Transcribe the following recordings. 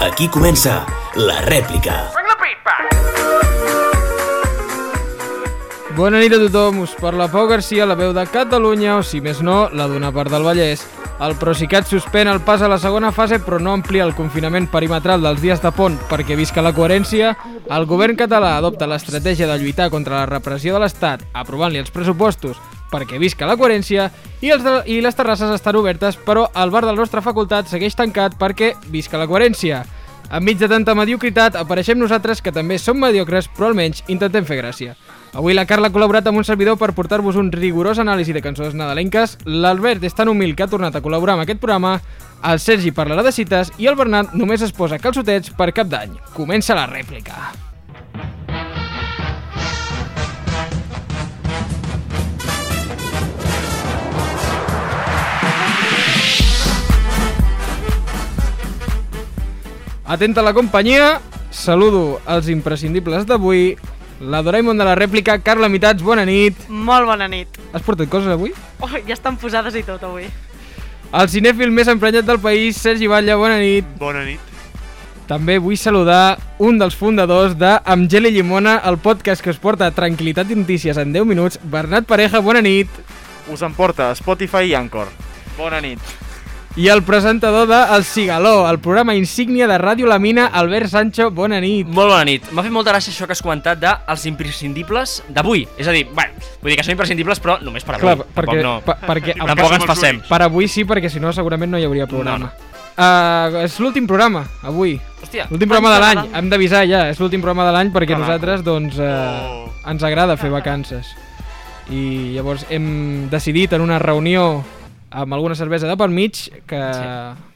Aquí comença la rèplica. Bona nit a tothom, us parla Pau Garcia, la veu de Catalunya, o si més no, la d'una part del Vallès. El Procicat suspèn el pas a la segona fase, però no amplia el confinament perimetral dels dies de pont perquè visca la coherència. El govern català adopta l'estratègia de lluitar contra la repressió de l'Estat, aprovant-li els pressupostos perquè visca la coherència, i, els de, i les terrasses estan obertes, però el bar de la nostra facultat segueix tancat perquè visca la coherència. Enmig de tanta mediocritat, apareixem nosaltres que també som mediocres, però almenys intentem fer gràcia. Avui la Carla ha col·laborat amb un servidor per portar-vos un rigorós anàlisi de cançons nadalenques, l'Albert és tan humil que ha tornat a col·laborar amb aquest programa, el Sergi parlarà de cites i el Bernat només es posa calçotets per cap d'any. Comença la rèplica. Atenta la companyia, saludo els imprescindibles d'avui, la Doraemon de la rèplica, Carla Mitats, bona nit. Molt bona nit. Has portat coses avui? Oh, ja estan posades i tot avui. El cinèfil més emprenyat del país, Sergi Batlle, bona nit. Bona nit. També vull saludar un dels fundadors de Amb gel i llimona, el podcast que us porta tranquil·litat i notícies en 10 minuts, Bernat Pareja, bona nit. Us en porta Spotify i Anchor. Bona nit. I el presentador de El Cigaló, el programa insígnia de Ràdio La Mina, Albert Sancho, bona nit. Molt bona nit. M'ha fet molta gràcia això que has comentat de els imprescindibles d'avui. És a dir, bueno, vull dir que són imprescindibles, però només per avui. Clar, perquè, Tampoc no. pa, perquè per Tampoc ens passem. per avui sí, perquè si no segurament no hi hauria programa. No, Uh, és l'últim programa, avui. Hòstia, L'últim programa de l'any. Hem d'avisar ja, és l'últim programa de l'any perquè maco. nosaltres, doncs, uh, Oh. ens agrada fer vacances. I llavors hem decidit en una reunió amb alguna cervesa de per mig que Sí.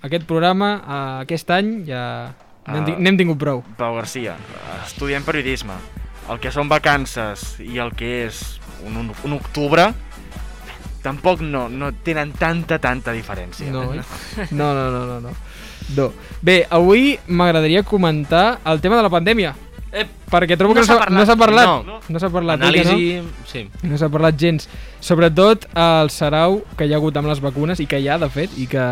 aquest programa, uh, aquest any, ja n'hem Ah. ti- n'hem tingut prou. Pau Garcia, estudiem periodisme. El que són vacances i el que és un, un, un octubre tampoc no, no tenen tanta, tanta diferència. No, oi? no, no, no, no, no. no. Bé, avui m'agradaria comentar el tema de la pandèmia. Eh, Perquè trobo No que s'ha no s'ha parlat. no s'ha parlat. No. No s'ha parlat. que anàlisi... Sí. No, no s'ha parlat gens. Sobretot el sarau que hi ha hagut amb les vacunes i que hi ha, de fet, i que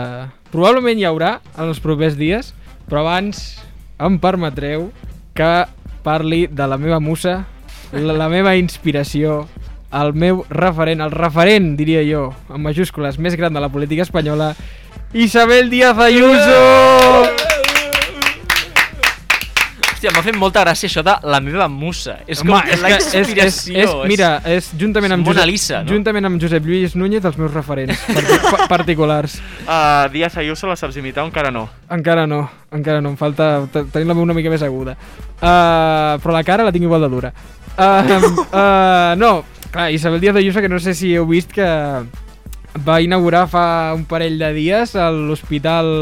probablement hi haurà en els propers dies, però abans em permetreu que parli de la meva musa, la, la meva inspiració, el meu referent, el referent, diria jo, en majúscules, més gran de la política espanyola, Isabel Díaz Ayuso! Hòstia, m'ha fet molta gràcia això de la meva musa. És com Home, que la és, és, inspiració. és, mira, és juntament amb, Mona Josep, Lisa, no? juntament amb Josep Lluís Núñez els meus referents parti pa- particulars. Uh, Díaz Ayuso la saps imitar o encara no? Encara no, encara no, em falta te- tenir la veu una mica més aguda. Uh, però la cara la tinc igual de dura. Uh, uh, no, clar, Isabel Díaz Ayuso, que no sé si heu vist que va inaugurar fa un parell de dies l'hospital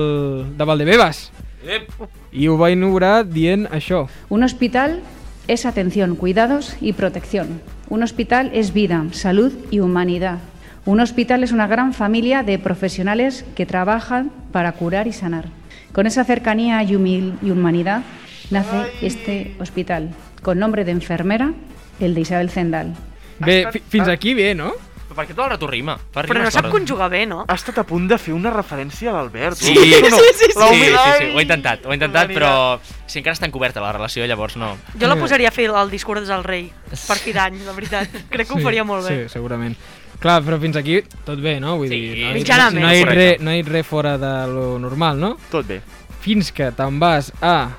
de Valdebebas. Ep. I ho va inaugurar dient això. Un hospital es atención, cuidados y protección. Un hospital es vida, salud y humanidad. Un hospital es una gran familia de profesionales que trabajan para curar y sanar. Con esa cercanía y, humil- y humanidad nace este hospital, con nombre de enfermera, el de Isabel Zendal. Bé, fi- fins aquí bé, no? Però per què tot el rato rima? Fa Però no rimes sap el- conjugar bé, no? Ha estat a punt de fer una referència a l'Albert. Sí, no? sí, No, sí, sí. Sí, sí, humil- sí, ho he intentat, ho he intentat, però si encara està encoberta la relació, llavors no. Jo la posaria a fer el discurs del rei per fi d'any, la veritat. Crec que ho faria molt bé. Sí, segurament. Clar, però fins aquí tot bé, no? Vull Sí, dir, no, mitjanament. no, hi res no hi res fora de lo normal, no? Tot bé. Fins que te'n vas a,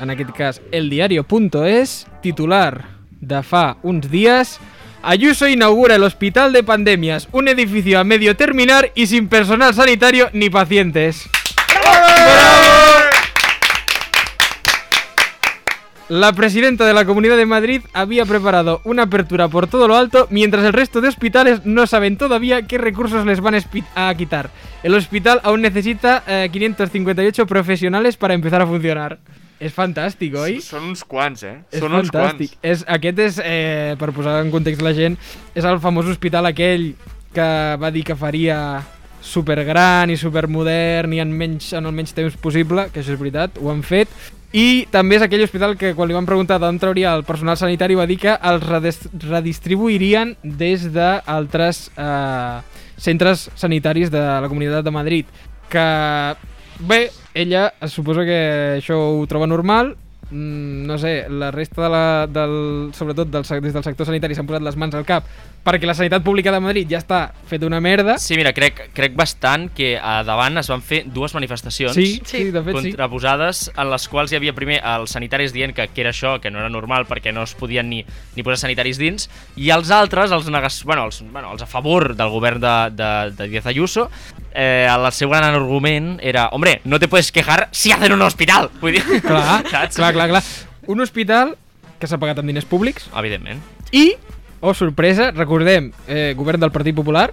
en aquest cas, eldiario.es, titular de fa uns dies, Ayuso inaugura el Hospital de Pandemias, un edificio a medio terminar y sin personal sanitario ni pacientes. La presidenta de la Comunidad de Madrid había preparado una apertura por todo lo alto, mientras el resto de hospitales no saben todavía qué recursos les van a quitar. El hospital aún necesita eh, 558 profesionales para empezar a funcionar. És fantàstic, oi? Són uns quants, eh? És Són uns fantàstic. quants. És, aquest és, eh, per posar en context la gent, és el famós hospital aquell que va dir que faria supergran i supermodern i en, menys, en el menys temps possible, que això és veritat, ho han fet. I també és aquell hospital que quan li van preguntar d'on trauria el personal sanitari va dir que els redis- redistribuirien des d'altres eh, centres sanitaris de la Comunitat de Madrid. Que, bé, ella es suposa que això ho troba normal, mm, no sé, la resta de la, del, sobretot del, des del sector sanitari s'han posat les mans al cap perquè la sanitat pública de Madrid ja està feta una merda. Sí, mira, crec, crec bastant que a davant es van fer dues manifestacions sí, sí, de fet sí. contraposades en les quals hi havia primer els sanitaris dient que, que era això, que no era normal perquè no es podien ni, ni posar sanitaris dins i els altres, els, negas, bueno, els, bueno, els a favor del govern de, de, de Díaz Ayuso eh, el seu gran argument era hombre, no te puedes quejar si hacen un hospital vull dir, Clar, saps? clar, clar, clar. Un hospital que s'ha pagat amb diners públics evidentment i, oh sorpresa, recordem, eh, govern del Partit Popular,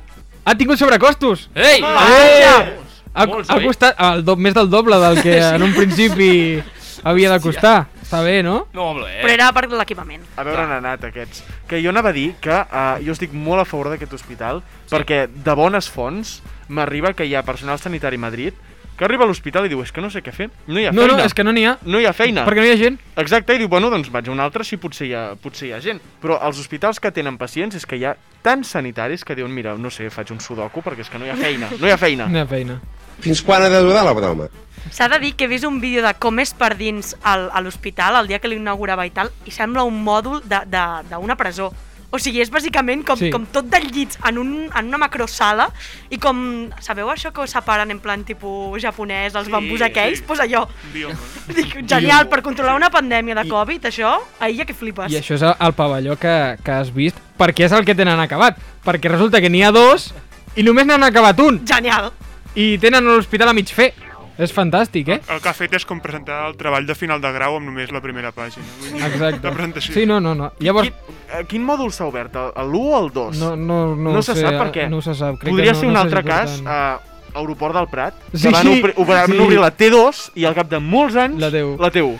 ha tingut sobrecostos. Ei! Eh! Ha, ha oi? costat el do, més del doble del que en un principi havia de costar. Està bé, no? No, home, eh? Però era per l'equipament. A veure on han anat aquests. Que jo anava a dir que uh, jo estic molt a favor d'aquest hospital sí. perquè de bones fonts m'arriba que hi ha personal sanitari a Madrid que arriba a l'hospital i diu és que no sé què fer, no hi ha No, feina. no, és que no n'hi ha. no hi ha feina. Perquè no hi ha gent. Exacte, i diu, bueno, doncs vaig a un altre si potser hi, ha, potser hi ha gent. Però els hospitals que tenen pacients és que hi ha tants sanitaris que diuen, mira, no sé, faig un sudoku perquè és que no hi ha feina, no hi ha feina. No hi ha feina. Fins quan ha de durar la broma? S'ha de dir que he vist un vídeo de com és per dins al, a l'hospital el dia que l'inaugurava i tal, i sembla un mòdul de- de- d'una presó. O sigui, és bàsicament com, Sí. com tot de llits en, un, en una macrosala i com, sabeu això que ho separen en plan tipus japonès, els Sí, bambús aquells? sí. Pues allò. Dic, genial, per controlar una pandèmia de Covid, això, ahir ja que flipes. I això és el pavelló que, que has vist, perquè és el que tenen acabat. Perquè resulta que n'hi ha dos i només n'han acabat un. Genial. I tenen l'hospital a mig fer. És fantàstic, eh? El que ha fet és com presentar el treball de final de grau amb només la primera pàgina. Exacte. De presentació. Sí, no, no, no. Llavors, Quin, eh, quin mòdul s'ha obert? El- El 1 o el 2? no, no, no, no ho se sé, sap per què. No se sap. Crec Podria que no, ser un no altre cas, uh, Aeroport del Prat, que Sí, van, obri, van sí. obrir la T2 i al cap de molts anys La T1. La T1.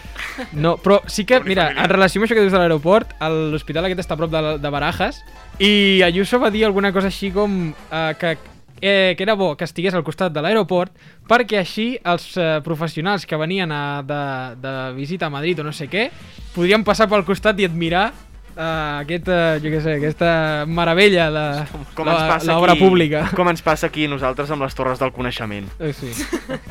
No, però sí que, mira, en relació amb això que dius de l'aeroport, el- l'hospital aquest està a prop de, de Barajas, i Ayuso va dir alguna cosa així com eh, que, eh, que era bo que estigués al costat de l'aeroport perquè així els eh, professionals que venien a, de, de visita a Madrid o no sé què, podrien passar pel costat i admirar uh, aquest, uh, jo què sé, aquesta meravella de l'obra pública. Com ens passa aquí nosaltres amb les torres del coneixement. Eh, sí,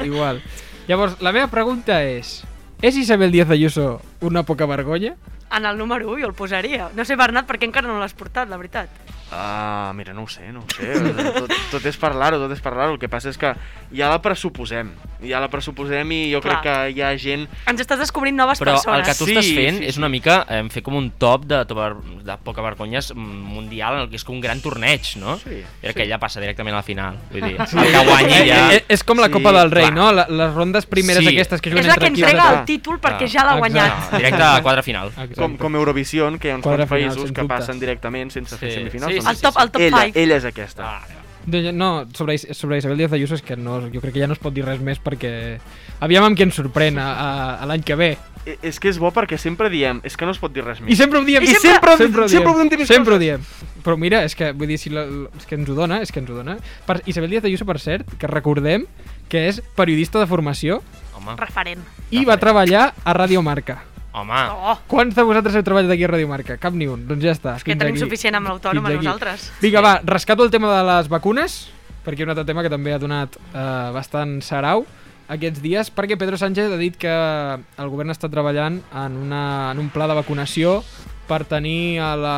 igual. Llavors, la meva pregunta és... És Isabel Díaz Ayuso una poca vergonya? En el número 1 jo el posaria. No sé, Bernat, per què encara no l'has portat, la veritat. Ah, mira, no ho sé, no ho sé. tot, tot és parlar-ho, tot és parlar-ho. El que passa és que ja la pressuposem. Ja la pressuposem i jo crec Clar. que hi ha gent... Ens estàs descobrint noves Però persones. el que tu Sí, estàs fent sí, és sí. una mica eh, fer com un top de, de poca vergonyes mundial en el que és com un gran torneig, no? Sí, I sí. que ella passa directament a la final. Vull dir, el que guanyi ja... Eh, eh, és com la Sí, Copa del Rei, clar. no? La, les rondes primeres Sí. aquestes que És juguen la entre que equips. entrega de- el títol perquè Clar. ja l'ha guanyat. Directe a quadre final. Exacte. Com, com Eurovision, que hi ha uns quants final, països que dubte. passen directament sense fer Sí, semifinals. sí, doncs El top, el top ella, 5. ella és aquesta. Ah, Doncs No, sobre, sobre Isabel Díaz Ayuso és que no, jo crec que ja no es pot dir res més perquè aviam amb qui ens sorprèn a, a, a l'any que ve. I- És que és bo perquè sempre diem, és que no es pot dir res més. I sempre ho diem. I sempre- sempre, sempre ho diem més sempre ho coses. diem. Però mira, és que, vull dir, si la, és que ens ho dona, és que ens ho dona. Per, Isabel Díaz Ayuso, per cert, que recordem que és periodista de formació home, Referent. i va treballar a Radio Marca. Home. Oh, Quants de vosaltres heu treballat aquí a Radio Marca? Cap ni un. Doncs ja està. que fins tenim aquí. suficient amb l'autònoma nosaltres. Vinga, va, rescato el tema de les vacunes, perquè un altre tema que també ha donat eh, bastant sarau aquests dies, perquè Pedro Sánchez ha dit que el govern està treballant en, una, en un pla de vacunació per tenir a la,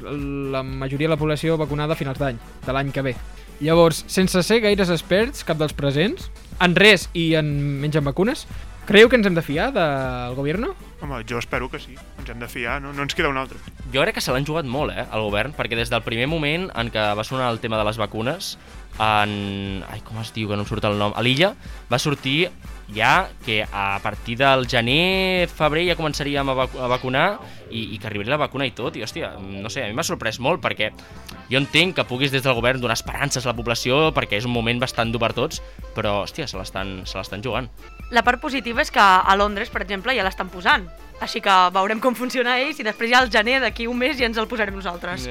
la majoria de la població vacunada a finals d'any, de l'any que ve. Llavors, sense ser gaires experts, cap dels presents, en res i en menys en vacunes, creieu que ens hem de fiar del govern? Home, jo espero que sí. Ens hem de fiar, no? No ens queda un altre. Jo crec que se l'han jugat molt, eh, al govern, perquè des del primer moment en què va sonar el tema de les vacunes, en... Ai, com es diu, que no em surt el nom? A l'illa va sortir ja que a partir del gener, febrer ja començaríem a, vac a vacunar i, i que arribaria la vacuna i tot, i hòstia, no sé, a mi m'ha sorprès molt perquè jo entenc que puguis des del govern donar esperances a la població perquè és un moment bastant dur per tots, però hòstia, se l'estan jugant. La part positiva és que a Londres, per exemple, ja l'estan posant. Així que veurem com funciona ells i després ja al gener d'aquí un mes ja ens el posarem nosaltres.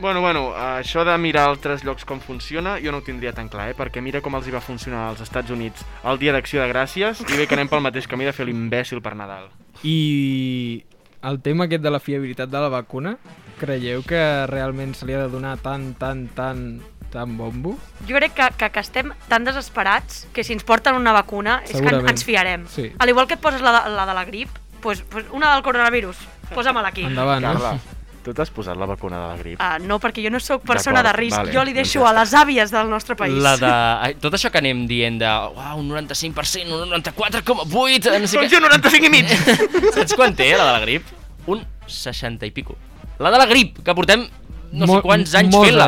Bueno, bueno, això de mirar altres llocs com funciona, jo no ho tindria tan clar, eh? perquè mira com els hi va funcionar als Estats Units el dia d'acció de gràcies i bé que anem pel mateix camí de fer l'imbècil per Nadal. I el tema aquest de la fiabilitat de la vacuna, creieu que realment se li ha de donar tant, tant, tant, tant bombo? Jo crec que, que, que estem tan desesperats que si ens porten una vacuna és que en- Segurament. ens fiarem. Sí. Al igual que et poses la de, la de la grip, pues, pues una del coronavirus, posa-me-la aquí. Endavant, Carla, no? Tu t'has posat la vacuna de la grip? Uh, no, perquè jo no sóc persona de risc. vale, jo li doncs deixo ja a les àvies del nostre país. La de... Tot això que anem dient de... Uau, un 95%, un 94,8... No sé Doncs jo 95 i mig! Saps quan té, la de la grip? Un 60 i pico. La de la grip, que portem no sé Mol- quants anys fent-la.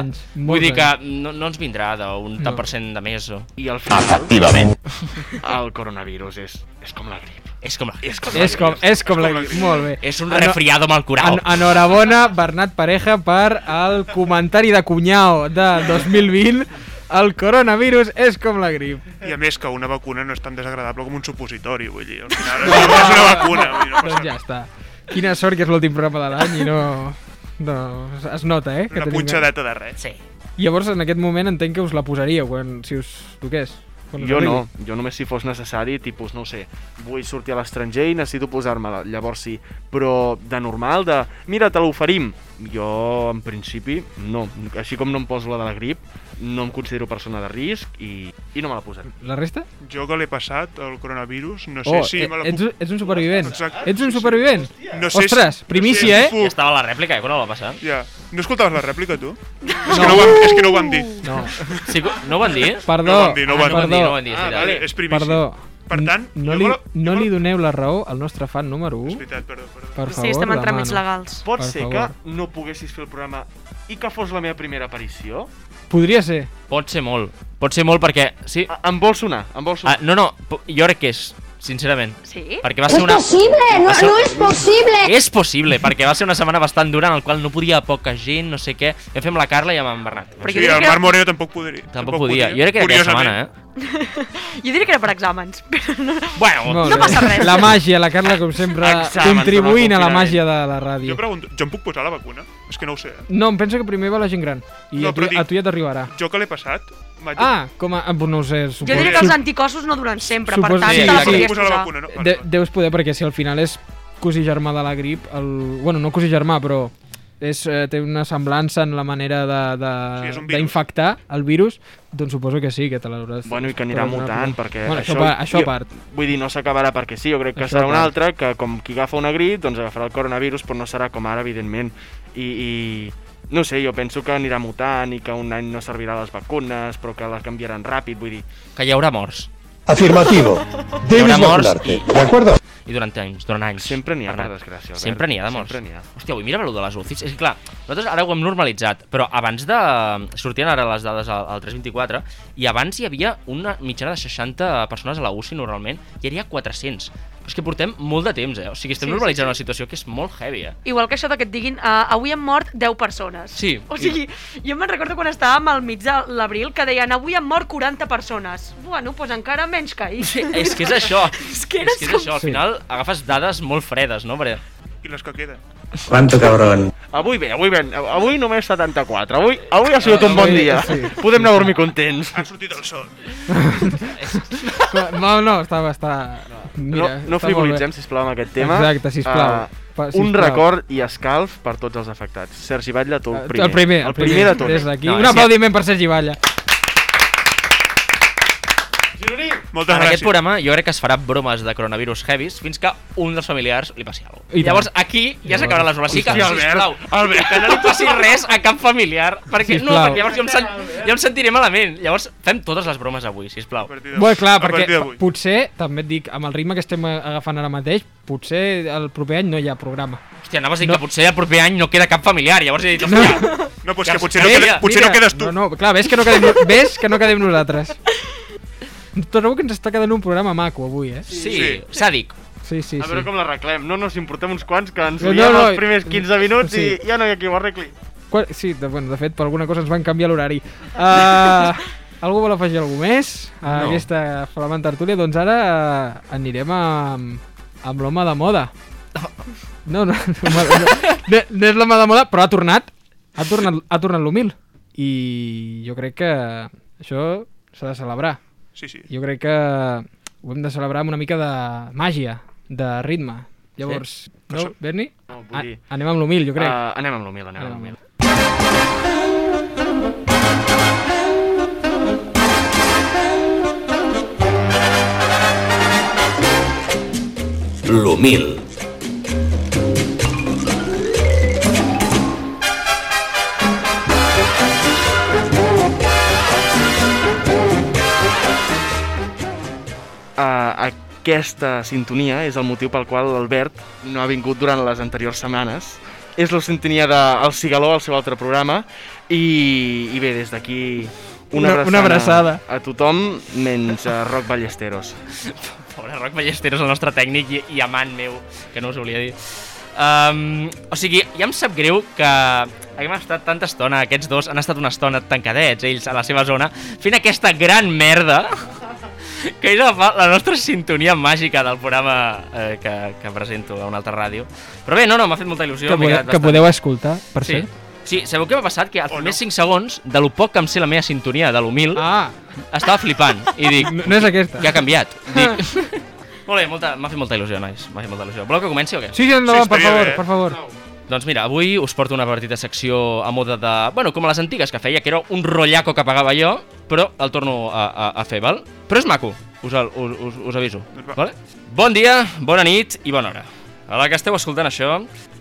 Vull dir que no, no ens vindrà d'un tant No. per cent de més. O... I al final, Efectivament. el coronavirus és, és com la grip. És com la grip. És com És com, és com la... Molt bé. És un resfriado mal curado. En, enhorabona, Bernat Pareja, per el comentari de cunyao de 2020. El coronavirus és com la grip. I a més que una vacuna no és tan desagradable com un supositori, vull dir, al final és una vacuna, vull dir, no Doncs ja està. Quina sort que és l'últim programa de l'any i no... No, es- nota, eh? que Una punxadeta de res. Sí. Llavors, en aquest moment entenc que us la posaríeu quan, si us toqués. Jo no, jo només si fos necessari, tipus, no sé, vull sortir a l'estranger i necessito posar-me-la, llavors sí. Però de normal, de, mira, te l'oferim. Jo, en principi, no. Així com no em poso la de la grip, no em considero persona de risc i, i no me la posaré. La resta? Jo que l'he passat, el coronavirus, no sé Oh, si eh, me la ets, puc... un- ets un supervivent. Exacte. Ets un supervivent. No sé si- Ostres, primícia, no sé eh? si Ja puc- estava a la rèplica, eh, quan la va passar. Ja. No escoltaves la rèplica, tu? És, que no ho vam, és que no ho vam dir. No. Sí, no ho van dir? Perdó, No ho van dir, no ho van no ho van dir, perdó, no van dir. Ah, vale, és primícia. perdó. Per tant, no li, no li la- doneu la raó al nostre fan número 1. És veritat, perdó, perdó. Per favor, sí, estem en tràmits legals. Pot Per ser favor. que no poguessis fer el programa i que fos la meva primera aparició? Podria ser. Pot ser molt. Pot ser molt perquè... Sí. A, em vol sonar, em vol sonar. Ah, no, no, jo crec que és, sincerament. Sí? Perquè va ser una... posible, va ser- posible. És possible, perquè va ser una setmana bastant dura en la qual no podia poca gent, no sé què. Fer amb la Carla i amb en Bernat. Però Sí, el Marc Moreno tampoc podria. Tampoc podia. Jo crec que era aquella setmana, eh? Jo diria que era per exàmens. Però no... Bueno, No passa res. La màgia, la Carla, com sempre, Exàmens contribuint a la màgia de la ràdio. Jo pregunto, jo em puc posar la vacuna? És que no ho sé. eh? No, em penso que primer va la gent gran. I No, a, tu, dic- a tu ja t'arribarà. Jo que l'he passat, vaig... Ah, com a... No ho sé, Jo suposo. diria que els anticossos no duren sempre, per tant, sí, te la sí. podries posar la vacuna, no? De, deus poder, perquè si al final és cosí germà de la grip, el... bueno, no cosí germà, però és, eh, té una semblança en la manera Sí, d'infectar el virus, doncs suposo que sí, que te l'hauràs... Bueno, i que anirà mutant, perquè Bueno, això, això- això a jo- part. Vull dir, no s'acabarà perquè sí, jo crec que Això serà un altre, que com qui agafa una grip, doncs agafarà el coronavirus, però no serà com ara, evidentment. I, i no sé, jo penso que anirà mutant i que un any no servirà les vacunes, però que les canviaran ràpid, vull dir... que hi haurà morts. Afirmativo. Hi haurà morts vacunarte. i, ¿De acuerdo? I durant anys, durant anys. Sempre n'hi ha, per desgràcia. Albert. Sempre n'hi ha de morts. Sempre n'hi ha. Hòstia, avui mira lo de les UCIs. És que, clar, nosaltres ara ho hem normalitzat, però abans de... Sortien ara les dades al, al 324, i abans hi havia una mitjana de 60 persones a la UCI normalment, i ara hi ha 400. Però és que portem molt de temps, eh? O sigui, estem Sí, sí, normalitzant sí. una situació que és molt heavy, eh? Igual que això de que et diguin uh, avui han mort 10 persones. Sí. O sigui, jo me'n recordo quan estàvem al mig de l'abril que deien avui han mort 40 persones. Bueno, doncs encara menys que ahir. Sí, és que és això. És que és, que és com- això. Al Sí. final agafes dades molt fredes, no? Perquè... I les que queden. ¿Cuánto cabrón? Avui bé, avui bé. Avui només 74. Avui, avui ha sigut un bon dia. sí. Podem anar a dormir contents. Ha sortit el sol. No, no, està... està... Mira, no no està frivolitzem, sisplau, amb aquest tema. Exacte, sisplau. Ah, Pa- un sisplau. record i escalf per tots els afectats. Sergi Batlle, tu el primer. El primer, el primer de tots. Des d'aquí. No, un sí. aplaudiment per Sergi Valla. Moltes en gràcies. aquest programa jo crec que es farà bromes de coronavirus heavis fins que un dels familiars li passi alguna I cosa. I tant. llavors aquí ja s'acabaran les bromes. Sí que, Albert, sisplau, Albert. que no li passi res a cap familiar, perquè no, Sisplau. perquè llavors jo em, sen, jo em sentiré malament. Llavors fem totes les bromes avui, A sisplau. Bueno, clar, perquè potser, també et dic, amb el ritme que estem agafant ara mateix, potser el proper any no hi ha programa. Hòstia, anaves a dir No. que potser el proper any no queda cap familiar, llavors he dit, hòstia, No, doncs que que potser, no, queda, potser no quedes tu. No, no, clar, ves que no quedem, ves que no quedem nosaltres. Trobo que ens està quedant un programa maco avui, eh? sí, Sí. sàdic. Sí, sí, A veure sí. com l'arreglem. No nos importem uns quants que ens No, liem no, els primers 15 minuts sí. i ja no hi ha qui ho arregli. Qua- Sí, de, bueno, de fet, per alguna cosa ens van canviar l'horari. Uh, algú vol afegir alguna més a No. aquesta flamant tertúlia? Doncs ara uh, anirem amb, amb l'home de moda. No, no, no, no, no, no és l'home de moda, però ha tornat. ha tornat, ha tornat l'humil. I jo crec que això s'ha de celebrar. Sí, sí. Jo crec que ho hem de celebrar amb una mica de màgia, de ritme. Llavors, no, Això- Berni? No, vull A dir... anem amb l'humil, jo crec. Uh, anem amb l'humil, anem Anem amb amb l'humil. L'humil. Aquesta sintonia és el motiu pel qual l'Albert no ha vingut durant les anteriors setmanes. És la sintonia de El Cigaló, el seu altre programa, i, i bé, des d'aquí Una- una abraçada. a tothom, menys a Roc Ballesteros. Pobre Roc Ballesteros, el nostre tècnic i, i amant meu, que no us volia dir. Um, o sigui, ja em sap greu que haguem estat tanta estona, aquests dos han estat una estona tancadets, ells a la seva zona, fent aquesta gran merda que és la, fa- la nostra sintonia màgica del programa eh, que, que presento a una altra ràdio. Però bé, no, no, m'ha fet molta il·lusió. que, que bastant- podeu escoltar, per Sí. cert. Sí, sabeu què m'ha passat? Que als primers no. 5 segons, de lo poc que em sé la meva sintonia de l'humil, Ah, estava flipant. I dic, no, no és aquesta. què ha canviat? Dic, molt bé, molta- m'ha fet molta il·lusió, nois. M'ha fet molta il·lusió. Voleu que comenci o què? Sí, sí, endavant, Sí, per favor, bé. per favor. Doncs mira, avui us porto una petita secció a moda de... Bueno, com a les antigues que feia, que era un rotllaco que pagava jo, però el torno a, a, a fer, val? Però és maco, us, el, us, us, aviso, va. vale? Bon dia, bona nit i bona hora. A la que esteu escoltant això,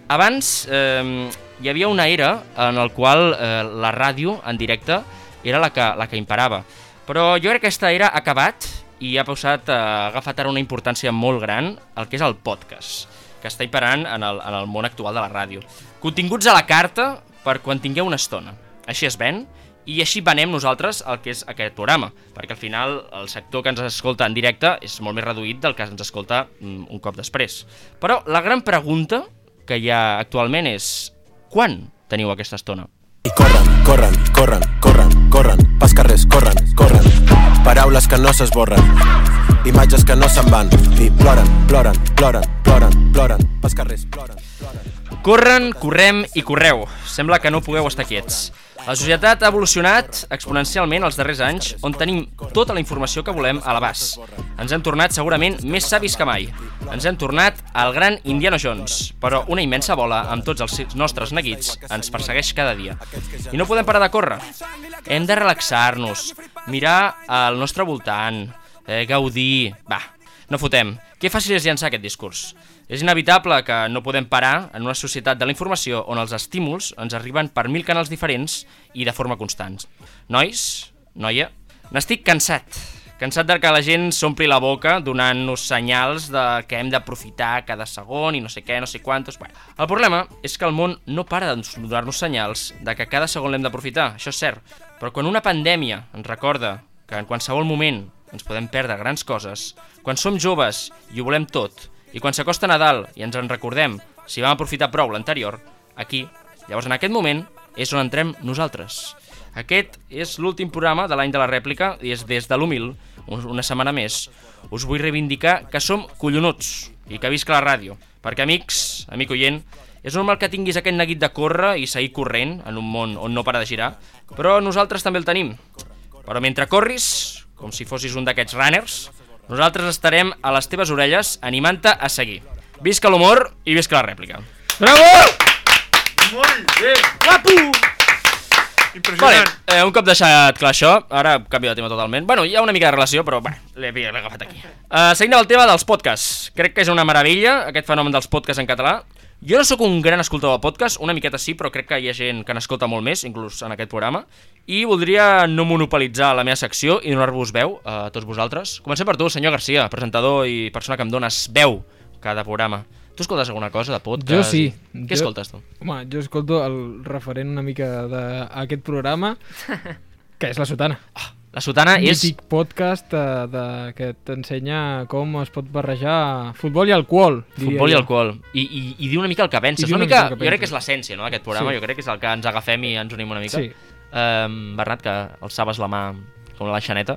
abans eh, hi havia una era en el qual eh, la ràdio en directe era la que, la que imparava. Però jo crec que aquesta era acabat i ha passat, eh, ha agafat ara una importància molt gran el que és el podcast que està imperant en el, en el món actual de la ràdio. Continguts a la carta per quan tingueu una estona. Així es ven i així venem nosaltres el que és aquest programa, perquè al final el sector que ens escolta en directe és molt més reduït del que ens escolta mm, un cop després. Però la gran pregunta que hi ha actualment és quan teniu aquesta estona? I corren, corren, corren, corren, corren, pas carrers, corren, corren. Paraules que no s'esborren, imatges que no se'n van. I ploren, ploren, ploren, ploren, ploren, pas carrers, ploren, ploren. Corren, correm i correu. Sembla que no pugueu estar quiets. La societat ha evolucionat exponencialment els darrers anys, on tenim tota la informació que volem a l'abast. Ens hem tornat segurament més savis que mai. Ens hem tornat al gran Indiana Jones, però una immensa bola amb tots els nostres neguits ens persegueix cada dia. I no podem parar de córrer. Hem de relaxar-nos, mirar al nostre voltant, eh, gaudir... Va, no fotem. Que fàcil és llançar aquest discurs. És inevitable que no podem parar en una societat de la informació on els estímuls ens arriben per mil canals diferents i de forma constant. Nois, noia, n'estic cansat. Cansat de que la gent s'ompli la boca donant-nos senyals de que hem d'aprofitar cada segon i no sé què, no sé quantos... Bueno, el problema és que el món no para de donar-nos senyals de que cada segon l'hem d'aprofitar, això és cert. Però quan una pandèmia ens recorda que en qualsevol moment ens podem perdre grans coses, quan som joves i ho volem tot, i quan s'acosta Nadal i ens en recordem si vam aprofitar prou l'anterior, aquí, llavors en aquest moment, és on entrem nosaltres. Aquest és l'últim programa de l'any de la rèplica i és des de l'humil, un- una setmana més, us vull reivindicar que som collonuts i que visca la ràdio. Perquè, amics, amic oient, és normal que tinguis aquest neguit de córrer i seguir corrent en un món on no para de girar, però nosaltres també el tenim. Però mentre corris, com si fossis un d'aquests runners, nosaltres estarem a les teves orelles animant-te a seguir. Visca l'humor i visca la rèplica. Bravo! Molt bé! Guapo! Vale, Impressionant. eh, un cop deixat clar això, ara canvio de tema totalment. Bueno, hi ha una mica de relació, però bé, l'he l'he agafat aquí. Uh, seguint amb el tema dels podcasts. Crec que és una meravella, aquest fenomen dels podcasts en català. Jo no sóc un gran escoltador de podcast, una miqueta sí, però crec que hi ha gent que n'escolta molt més, inclús en aquest programa. I voldria no monopolitzar la meva secció i donar-vos veu a tots vosaltres. Comencem per tu, senyor Garcia, presentador i persona que em dones veu cada programa. Tu escoltes alguna cosa de podcast? Jo sí. Què Jo- escoltes tu? Home, jo escolto el referent una mica d'aquest programa, que és La Sotana. La sotana és... Mític podcast eh, de, que t'ensenya com es pot barrejar futbol i alcohol. Futbol i alcohol. I, i, I diu una mica el que penses. Una una mica, mica que jo crec que penses. és l'essència no, d'aquest programa. Sí. Jo crec que és el que ens agafem i ens unim una mica. Sí. Um, Bernat, que alçaves la mà com la xaneta.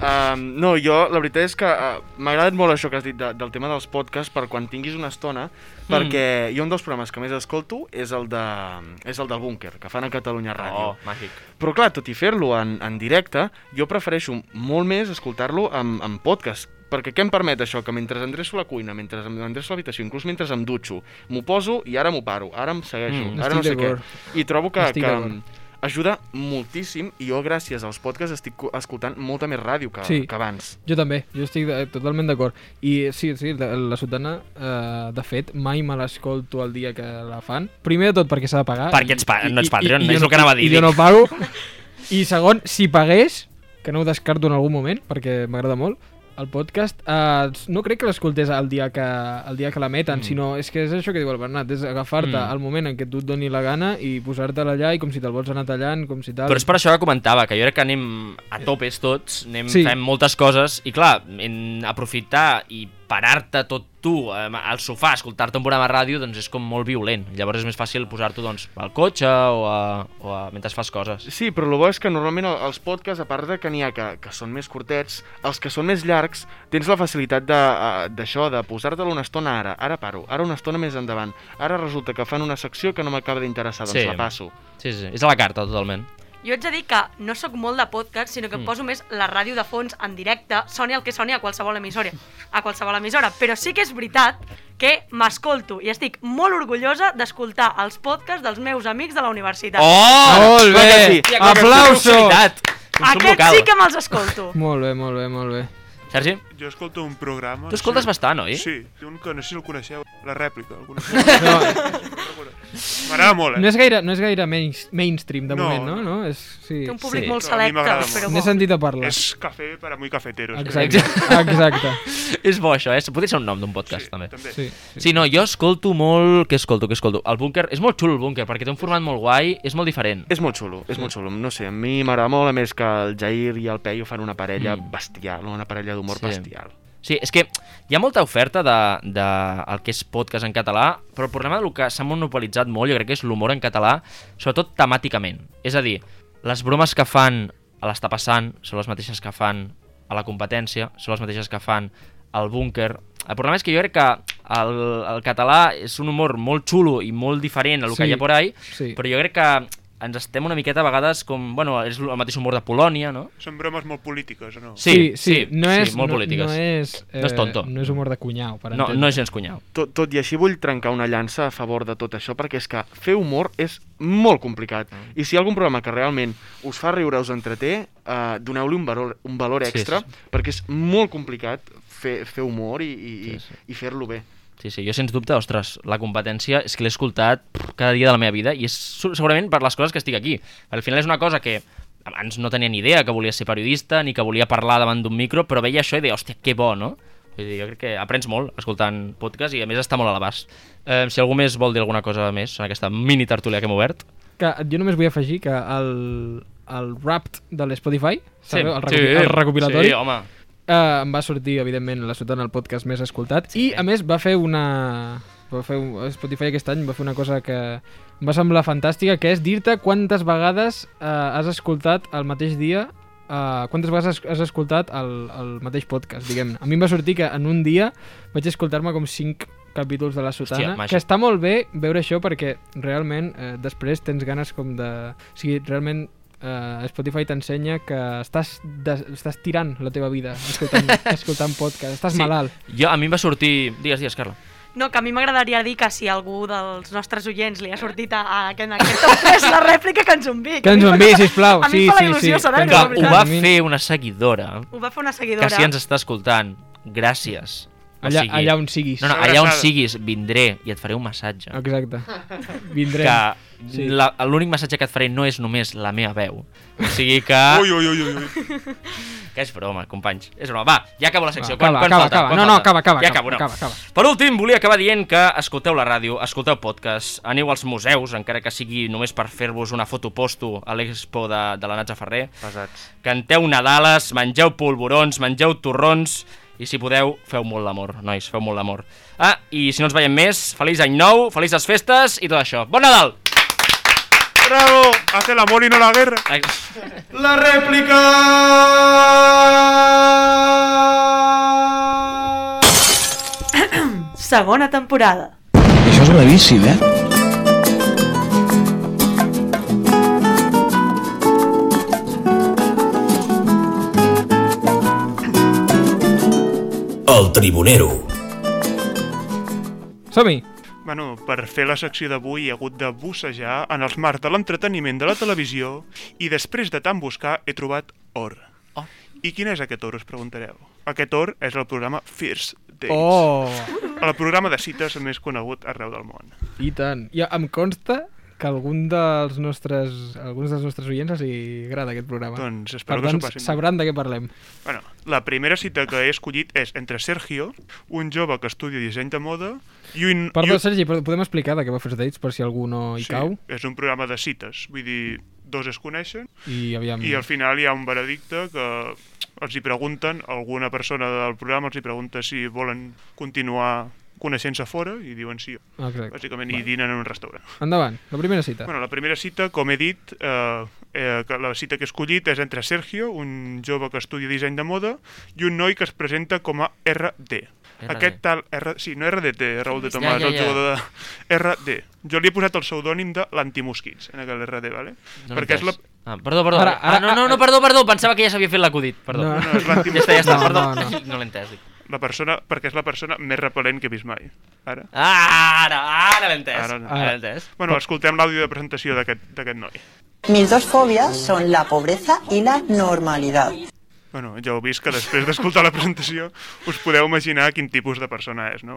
Um, no, jo, la veritat és que uh, m'ha agradat molt això que has dit de, del tema dels podcasts per quan tinguis una estona, perquè jo un dels programes que més escolto és el, de, és el del búnquer, que fan a Catalunya Ràdio. Oh, màgic. Però clar, tot i fer-lo en, en directe, jo prefereixo molt més escoltar-lo en, en podcast, perquè què em permet això? Que mentre endreço la cuina, mentre endreço l'habitació, inclús mentre em dutxo, m'ho poso i ara m'ho paro, ara em segueixo, Mm. ara no sé què. I trobo que, Estic que. Ajuda moltíssim i jo gràcies als podcasts estic co- escoltant molta més ràdio que, Sí. que abans. Jo també, jo estic de, totalment d'acord. I sí, sí, la, la sotana, eh, de fet, mai me l'escolto el dia que la fan. Primer de tot perquè s'ha de pagar. Perquè ets pa- no ets Patreon, jo és el que anava a dir, I jo no pago. I segon, si pagués, que no ho descarto en algun moment, perquè m'agrada molt, el podcast, eh, no crec que l'escoltés el dia que, el dia que l'emeten, mm. sinó és que és això que diu el Bernat, és agafar-te Mm. al moment en què tu et doni la gana i posar-te-la allà i com si te'l vols anar tallant, com si tal... Però és per això que comentava, que jo crec que anem a topes tots, anem, Sí. fem moltes coses, i clar, en aprofitar i parar-te tot tu eh, al sofà, escoltar-te un programa de ràdio, doncs és com molt violent. Llavors és més fàcil posar-t'ho doncs, al cotxe o, a, o a, mentre fas coses. Sí, però el bo és que normalment el- els podcasts, a part de que n'hi ha que, que són més curtets, els que són més llargs, tens la facilitat de, eh, d'això, de posar-te'l una estona ara, ara paro, ara una estona més endavant, ara resulta que fan una secció que no m'acaba d'interessar, doncs Sí. la passo. Sí, sí, és a la carta, totalment. Jo haig de dir que no sóc molt de podcast, sinó que Mm. poso més la ràdio de fons en directe, soni el que soni a qualsevol emissora, a qualsevol emissora. Però sí que és veritat que m'escolto i estic molt orgullosa d'escoltar els podcasts dels meus amics de la universitat. Oh! Molt bé! sí. Aplauso! Aquests sí que me'ls escolto. Molt bé, molt bé, molt bé. Sergi, Jo escolto un programa... tu escoltes sí. bastant, oi? Sí, un que no sé si el coneixeu, La Rèplica. El coneixeu? M'agrada molt, eh? No és gaire, no és gaire main, mainstream de No, moment, no? no. És, sí. Té un públic Sí. molt selecte, però. N'he sentit a parlar. És cafè per a muy cafeteros. Exacte, exacte. És bo això, eh? Podria ser un nom d'un podcast, Sí, també. també. Sí, sí. Sí, no, jo escolto molt... Què escolto, què escolto? El búnquer... És molt xulo el búnquer, perquè té un format molt guai, és molt diferent. És molt xulo, és molt xulo. No sé, a mi m'agrada molt, a més que el Jair i el Peyu fan una parella Mm. bestial, una parella d'humor Sí. bestial. Sí, és que hi ha molta oferta de, de el que és podcast en català, però el problema del que s'ha monopolitzat molt, jo crec que és l'humor en català, sobretot temàticament. És a dir, les bromes que fan a l'Està passant són les mateixes que fan a la competència, són les mateixes que fan al búnquer. El problema és que jo crec que el, el català és un humor molt xulo i molt diferent a lo que Sí, hi ha por ahí, sí. però jo crec que ens estem una miqueta a vegades com... Bueno, és el mateix humor de Polònia, no? Són bromes molt polítiques, o no? Sí, sí, no sí, és, molt no, polítiques. No és, eh, No és tonto. No és humor de cunyau, per No, entendre. no és gens cunyau. Tot, tot i així vull trencar una llança a favor de tot això perquè és que fer humor és molt complicat Mm. i si hi ha algun programa que realment us fa riure, us entreté, eh, doneu-li un valor, un valor Sí, extra sí. perquè és molt complicat fer, fer humor i, i, Sí, sí. i fer-lo bé. Sí, sí, jo sens dubte, ostres, la competència és que l'he escoltat pff, cada dia de la meva vida i és segurament per les coses que estic aquí. Al final és una cosa que abans no tenia ni idea que volia ser periodista ni que volia parlar davant d'un micro, però veia això i deia, hòstia, que bo, no? Vull dir, jo crec que aprens molt escoltant podcast i a més està molt a l'abast. Eh, si algú més vol dir alguna cosa més en aquesta mini tertúlia que hem obert. Que jo només vull afegir que el, el Wrapped de l'Spotify, sabeu? el, sí, recopi el recopilatori, Sí, home. Eh, em va sortir, evidentment, la sotana el podcast més escoltat, Sí. i, a més, va fer una... Va fer un, Spotify aquest any va fer una cosa que em va semblar fantàstica, que és dir-te quantes vegades eh, has escoltat el mateix dia Uh, quantes vegades has, has escoltat el, el mateix podcast, diguem-ne. A mi em va sortir que en un dia vaig escoltar-me com 5 capítols de la sotana, màgic. que està molt bé veure això perquè realment eh, després tens ganes com de... O sigui, realment eh, Spotify t'ensenya que estàs, de, estàs tirant la teva vida escoltant, escoltant podcast, estàs Sí. malalt. Jo, a mi em va sortir... Digues, digues, Carla. No, que a mi m'agradaria dir que si algú dels nostres oients li ha sortit a, a aquest, a aquest top 3 la rèplica, que ens ho enviï. Que ens enviï, sisplau. A mi Sí, em fa sí, la il·lusió sí, saber que Que la ens ho va fer una seguidora Ho va fer una que seguidora. si ens està escoltant, gràcies. O Allà, sigui, allà on siguis. No, no, allà on siguis, vindré i et faré un massatge. Exacte. Vindrem. Que Sí. l'únic massatge que et faré no és només la meva veu. O sigui que... Ui, ui, ui, ui. Que és broma, companys. És broma. Va, ja acabo la secció. Va, acaba, acaba, falta? acaba. Quant No, no, falta? acaba, acaba, Ja acaba, acabo, no. acaba, acaba. Per últim, volia acabar dient que escolteu la ràdio, escolteu podcast, aneu als museus, encara que sigui només per fer-vos una foto posto a l'expo de, de la Natja Ferrer. Pesats. Canteu Nadales, mengeu polvorons, mengeu torrons i si podeu, feu molt l'amor, nois, feu molt l'amor. Ah, i si no ens veiem més, feliç any nou, felices festes i tot això. Bon Nadal! Bravo! Hace l'amor i no la guerra. La rèplica! Segona temporada. Això és gravíssim, eh? El Tribunero. Som-hi! Bueno, per fer la secció d'avui he hagut de bussejar en els mars de l'entreteniment de la televisió i després de tant buscar he trobat or. Oh. I quin és aquest or, us preguntareu? Aquest or és el programa First Dates. Oh! El programa de cites més conegut arreu del món. I tant. I em consta que algun dels nostres, alguns dels nostres oients els hi agrada aquest programa. Doncs per espero que s'ho sabran de què parlem. Bueno, la primera cita que he escollit és entre Sergio, un jove que estudia disseny de moda, i un... Perdó, i un... Sergi, però podem explicar de què va First Dates per si algú no hi sí, cau? és un programa de cites, vull dir, dos es coneixen I aviam... i al final hi ha un veredicte que els hi pregunten, alguna persona del programa els hi pregunta si volen continuar coneixent-se fora i diuen sí, Ah, Exacte. bàsicament, i dinen en un restaurant. Endavant, la primera cita. Bueno, la primera cita, com he dit, eh, eh, que la cita que he escollit és entre Sergio, un jove que estudia disseny de moda, i un noi que es presenta com a RD. RD. Aquest tal... R... Sí, no RDT, Raúl de Ja, Tomàs, ja, el ja. jugador de RD. Jo li he posat el pseudònim de l'antimosquits, en aquell RD, vale? No Perquè és la... Ah, perdó, perdó. Ara- ara- ah, no, no, no, perdó, perdó. Pensava que ja s'havia fet l'acudit. Perdó. No. No, és l'antimosquits. Ja està, ja està, No, perdó. no, No, no. l'he entès. dic. La persona, perquè és la persona més repel·lent que he vist mai. Ara. Ara, ara l'he entès. Ara Ara, l'he entès. Bueno, escoltem l'àudio de presentació d'aquest d'aquest noi. Mis dos fobias son la pobreza y la normalidad. Bueno, ja heu vist que després d'escoltar la presentació us podeu imaginar quin tipus de persona és, no?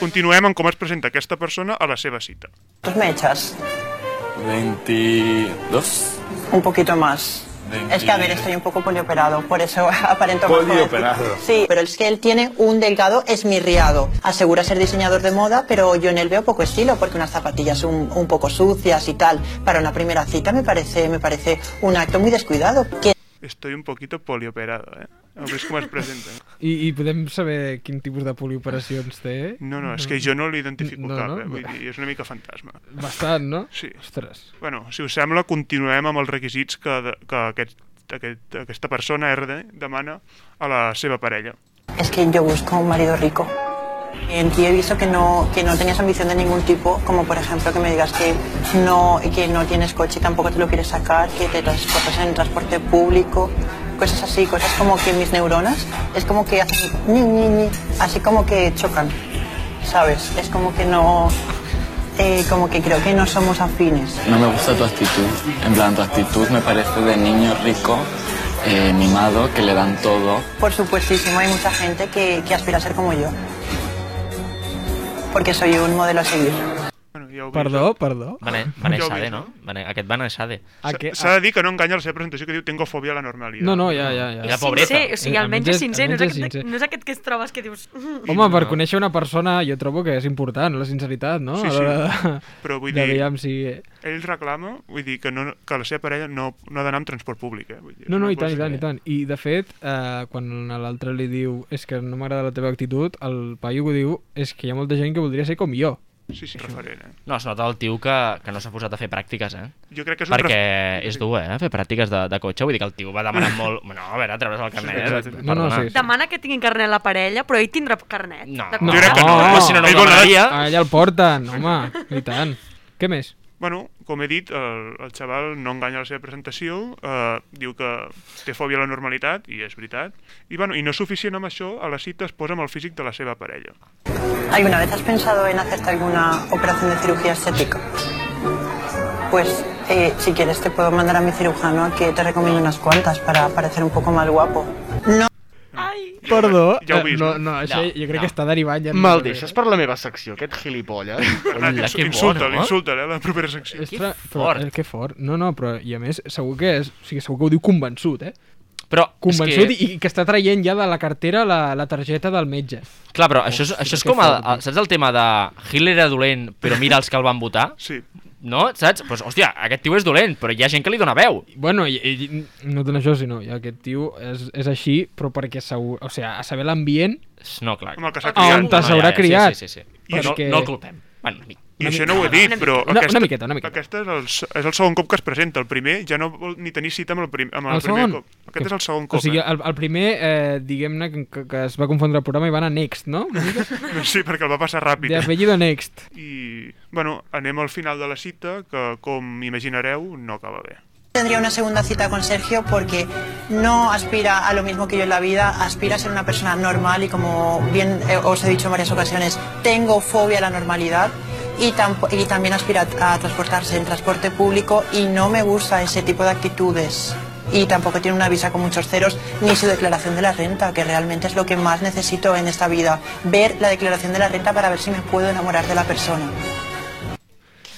Continuem amb com es presenta aquesta persona a la seva cita. ¿Cuántos me echas? 22. Un poquito más. Es que, a ver, estoy un poco polioperado, por eso aparento más Polioperado. Sí, pero es que él tiene un delgado esmirriado. Asegura ser diseñador de moda, pero yo en él veo poco estilo, porque unas zapatillas un, un poco sucias y tal. Para una primera cita me parece, me parece un acto muy descuidado. Estoy un poquito polioperado, eh? Vist com es presenta? I, I podem saber quin tipus de polioperacions té? No, no, és que jo no l'identifico No, cap, no? eh? Vull dir, és una mica fantasma. Bastant, no? Sí. Ostres. Bueno, si us sembla, continuem amb els requisits que, de- que aquest, aquest, aquesta persona, RD, demana a la seva parella. Es que yo busco un marido rico. En ti he visto que no, que no tenías ambición de ningún tipo, como por ejemplo que me digas que no, que no tienes coche y tampoco te lo quieres sacar, que te transportas en transporte público, cosas así, cosas como que mis neuronas es como que hacen ni, ni, ni, así como que chocan, ¿sabes? Es como que no, eh, como que creo que no somos afines. No me gusta tu actitud. En plan, tu actitud me parece de niño rico, eh, mimado, que le dan todo. Por supuestísimo, hay mucha gente que, que aspira a ser como yo, porque soy un modelo a seguir. Ja vist, Perdó, perdó. Va, ne Ja va ho néixer, veig, no? Va ne aquest què? S'ha de dir que no enganya la seva presentació que diu tengo fobia a la normalitat. No, no, ja, ja, ja. La pobreta. Sincer, o sigui, Eh, almenys és sincer, no és, aquest, sincer. no és aquest que es trobes que dius... "Mm". Home, per conèixer una persona jo trobo que és important, la sinceritat, no? Sí, sí. de- Però vull dir- veiem si... Ell reclama, vull dir, que, no, que la seva parella no, no ha d'anar amb transport públic, eh? Vull dir, No, no, una i tant, i tant, i tant. I, de fet, eh, quan a l'altre li diu és que no m'agrada la teva actitud, el paio que diu és que hi ha molta gent que voldria ser com jo. Sí, sí, referent, eh? No, es nota el tio que, que no s'ha posat a fer pràctiques, eh? Jo crec que és un Perquè ref- és dur, eh? Fer pràctiques de, de cotxe. Vull dir que el tio va demanant molt... No, a veure, treure's el carnet. exacte. No, no, perdona. sí, sí. Demana que tinguin carnet la parella, però ell tindrà carnet. No. No. Jo crec que no, si no, no ell el vol anar- demanaria. Allà el porten, home, i tant. Què més? Bueno, com he dit, el, el xaval no enganya la seva presentació, eh, diu que té fòbia a la normalitat, i és veritat, i, bueno, i no és suficient amb això, a la cita es posa amb el físic de la seva parella. ¿Alguna vez has pensado en hacerte alguna operación de cirugía estética? Pues eh, si quieres te puedo mandar a mi cirujano que te recomiende unas cuantas para parecer un poco más guapo. No. Ai, Perdó, Ja ho eh, vist, no, no? no, això No, jo crec no. que està derivant ja... Me'l deixes per la meva secció, aquest gilipolles? Bernat, insulta'l, eh? insulta'l, eh, la propera secció. Però, fort. eh, que fort. No, no, però i a més segur que és, o sigui, segur que ho diu convençut, eh? Però Convençut és que... i, i que està traient ja de la cartera la, la targeta del metge. Clar, però això és, això és com el, el, saps el tema de Hitler era dolent, però mira els que el van votar? Sí. No? Saps? Pues, hòstia, aquest tio és dolent, però hi ha gent que li dona veu. Bueno, i, i, no tant això, sinó ja aquest tio és, és així, però perquè segur, o sigui, a saber l'ambient No, clar. Amb el que s'ha Ah, criat. on te s'haurà ja, criat. Sí, sí, sí. sí. I no, perquè- no el culpem. Bueno, una mica. I això no ho he dit, però Una- aquesta, una miqueta, una miqueta. Aquest és el, és el segon cop que es presenta. El primer ja no vol ni tenir cita amb el, prim, amb el, El primer segon? cop. Aquest és el segon cop, O sigui, eh? el, el primer, eh, diguem-ne, que, que, que es va confondre el programa i va anar Next, no? Sí, perquè el va passar ràpid. De apellido Next. I, bueno, anem al final de la cita, que, com imaginareu, no acaba bé. Tendría una segunda cita con Sergio porque no aspira a lo mismo que yo en la vida, aspira a ser una persona normal y como bien eh, os he dicho en varias ocasiones, tengo fobia a la normalidad y, y también aspira a transportarse en transporte público y no me gusta ese tipo de actitudes. Y tampoco tiene una visa con muchos ceros ni su declaración de la renta, que realmente es lo que más necesito en esta vida. Ver la declaración de la renta para ver si me puedo enamorar de la persona.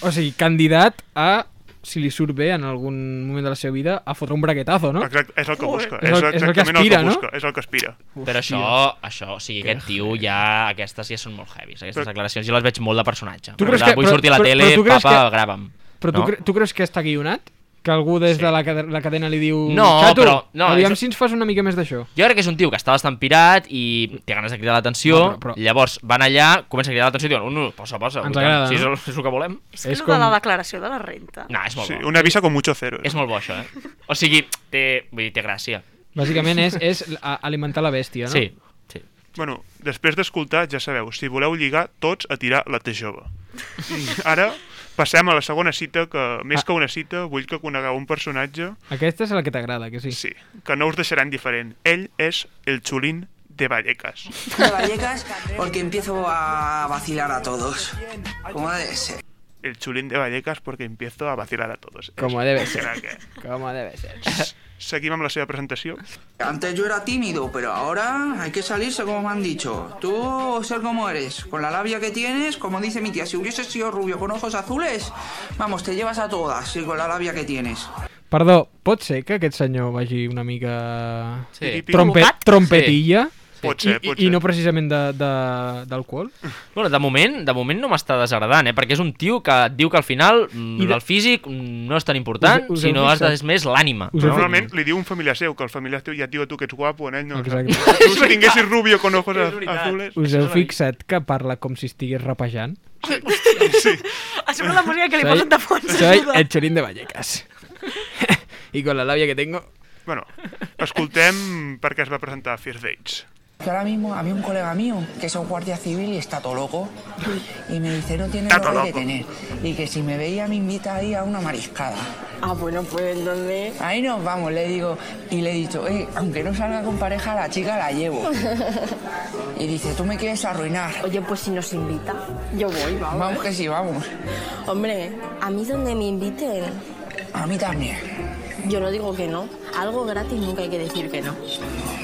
O sigui, candidat a, si li surt bé en algun moment de la seva vida, a fotre un braquetazo, no? Exacte, és el que busca. És el, és el que aspira, el que no? és el que aspira. Però això, això, o sigui, aquest tio ja... Aquestes ja són molt heavies, aquestes Però- declaracions. Jo les veig molt de personatge. Tu creus que- Vull però- sortir a la però- tele, però tu creus papa, que- grava'm. Però tu, no? cre tu creus que està guionat? Que algú des de la, cade la cadena li diu... No, Xato, però- no, aviam és- si ens fas una mica més d'això. Jo crec que és un tio que està bastant pirat i té ganes de cridar l'atenció, No, però- però- llavors van allà, comença a cridar l'atenció i diuen, no, no, posa, posa. Ens agrada, Si és, el, és el que volem. És, és com... de la declaració de la renta. No, és molt Sí, bo. una visa con mucho cero. És molt bo, això, eh? O sigui, té, vull dir, té gràcia. Bàsicament és, és alimentar la bèstia, no? Sí, sí. Bueno, després d'escoltar, ja sabeu, si voleu lligar, tots a tirar la T jove. Ara passem a la segona cita, que més Ah. que una cita, vull que conegueu un personatge Aquesta és la que t'agrada, que sí. sí, que no us deixarà indiferent. Ell és el Chulín de Vallecas. de Vallecas porque empiezo a vacilar a todos. Como debe ser. El Chulín de Vallecas porque empiezo a vacilar a todos. Com És- debe ser. que- Com debe ser. Seguim amb la seva presentació. Antes yo era tímido, pero ahora hay que salirse como me han dicho. Tú ser como eres, con la labia que tienes, como dice mi tía, si hubieses sido rubio con ojos azules, vamos, te llevas a todas, y con la labia que tienes. Perdó, pot ser que aquest senyor vagi una mica... Sí. Trompe trompetilla? Pot I, ser, i, pot I ser. no precisament de- de- d'alcohol? Bueno, de moment, de moment no m'està desagradant, eh? Perquè és un tio que et diu que al final mm, I de- el físic no és tan important, Us- us sinó has de, és més l'ànima. Normalment li diu un familiar seu, que el familiar teu ja et diu a tu que ets guapo, en ell no. Exacte. Tu si tinguessis rubio con ojos azules... Us heu fixat que parla com si estigués rapejant? Sí. A sobre la música que li Soy- posen de fons. Soy el chorín de Vallecas. y con la labia que tengo... Bueno, escoltem per què es va presentar First Dates. Que ahora mismo había un colega mío que es un guardia civil y está todo loco. Y me dice, no tiene lo que tener. Y que si me veía me invita ahí a una mariscada. Ah, bueno, pues ¿dónde? Ahí nos vamos, le digo. Y le he dicho, "Eh, aunque no salga con pareja, la chica la llevo. Y dice, tú me quieres arruinar. Oye, pues si nos invita, yo voy, vamos. Vamos que sí, vamos. Hombre, a mí donde me inviten, A mí también. Yo no digo que no. Algo gratis nunca hay que decir que no.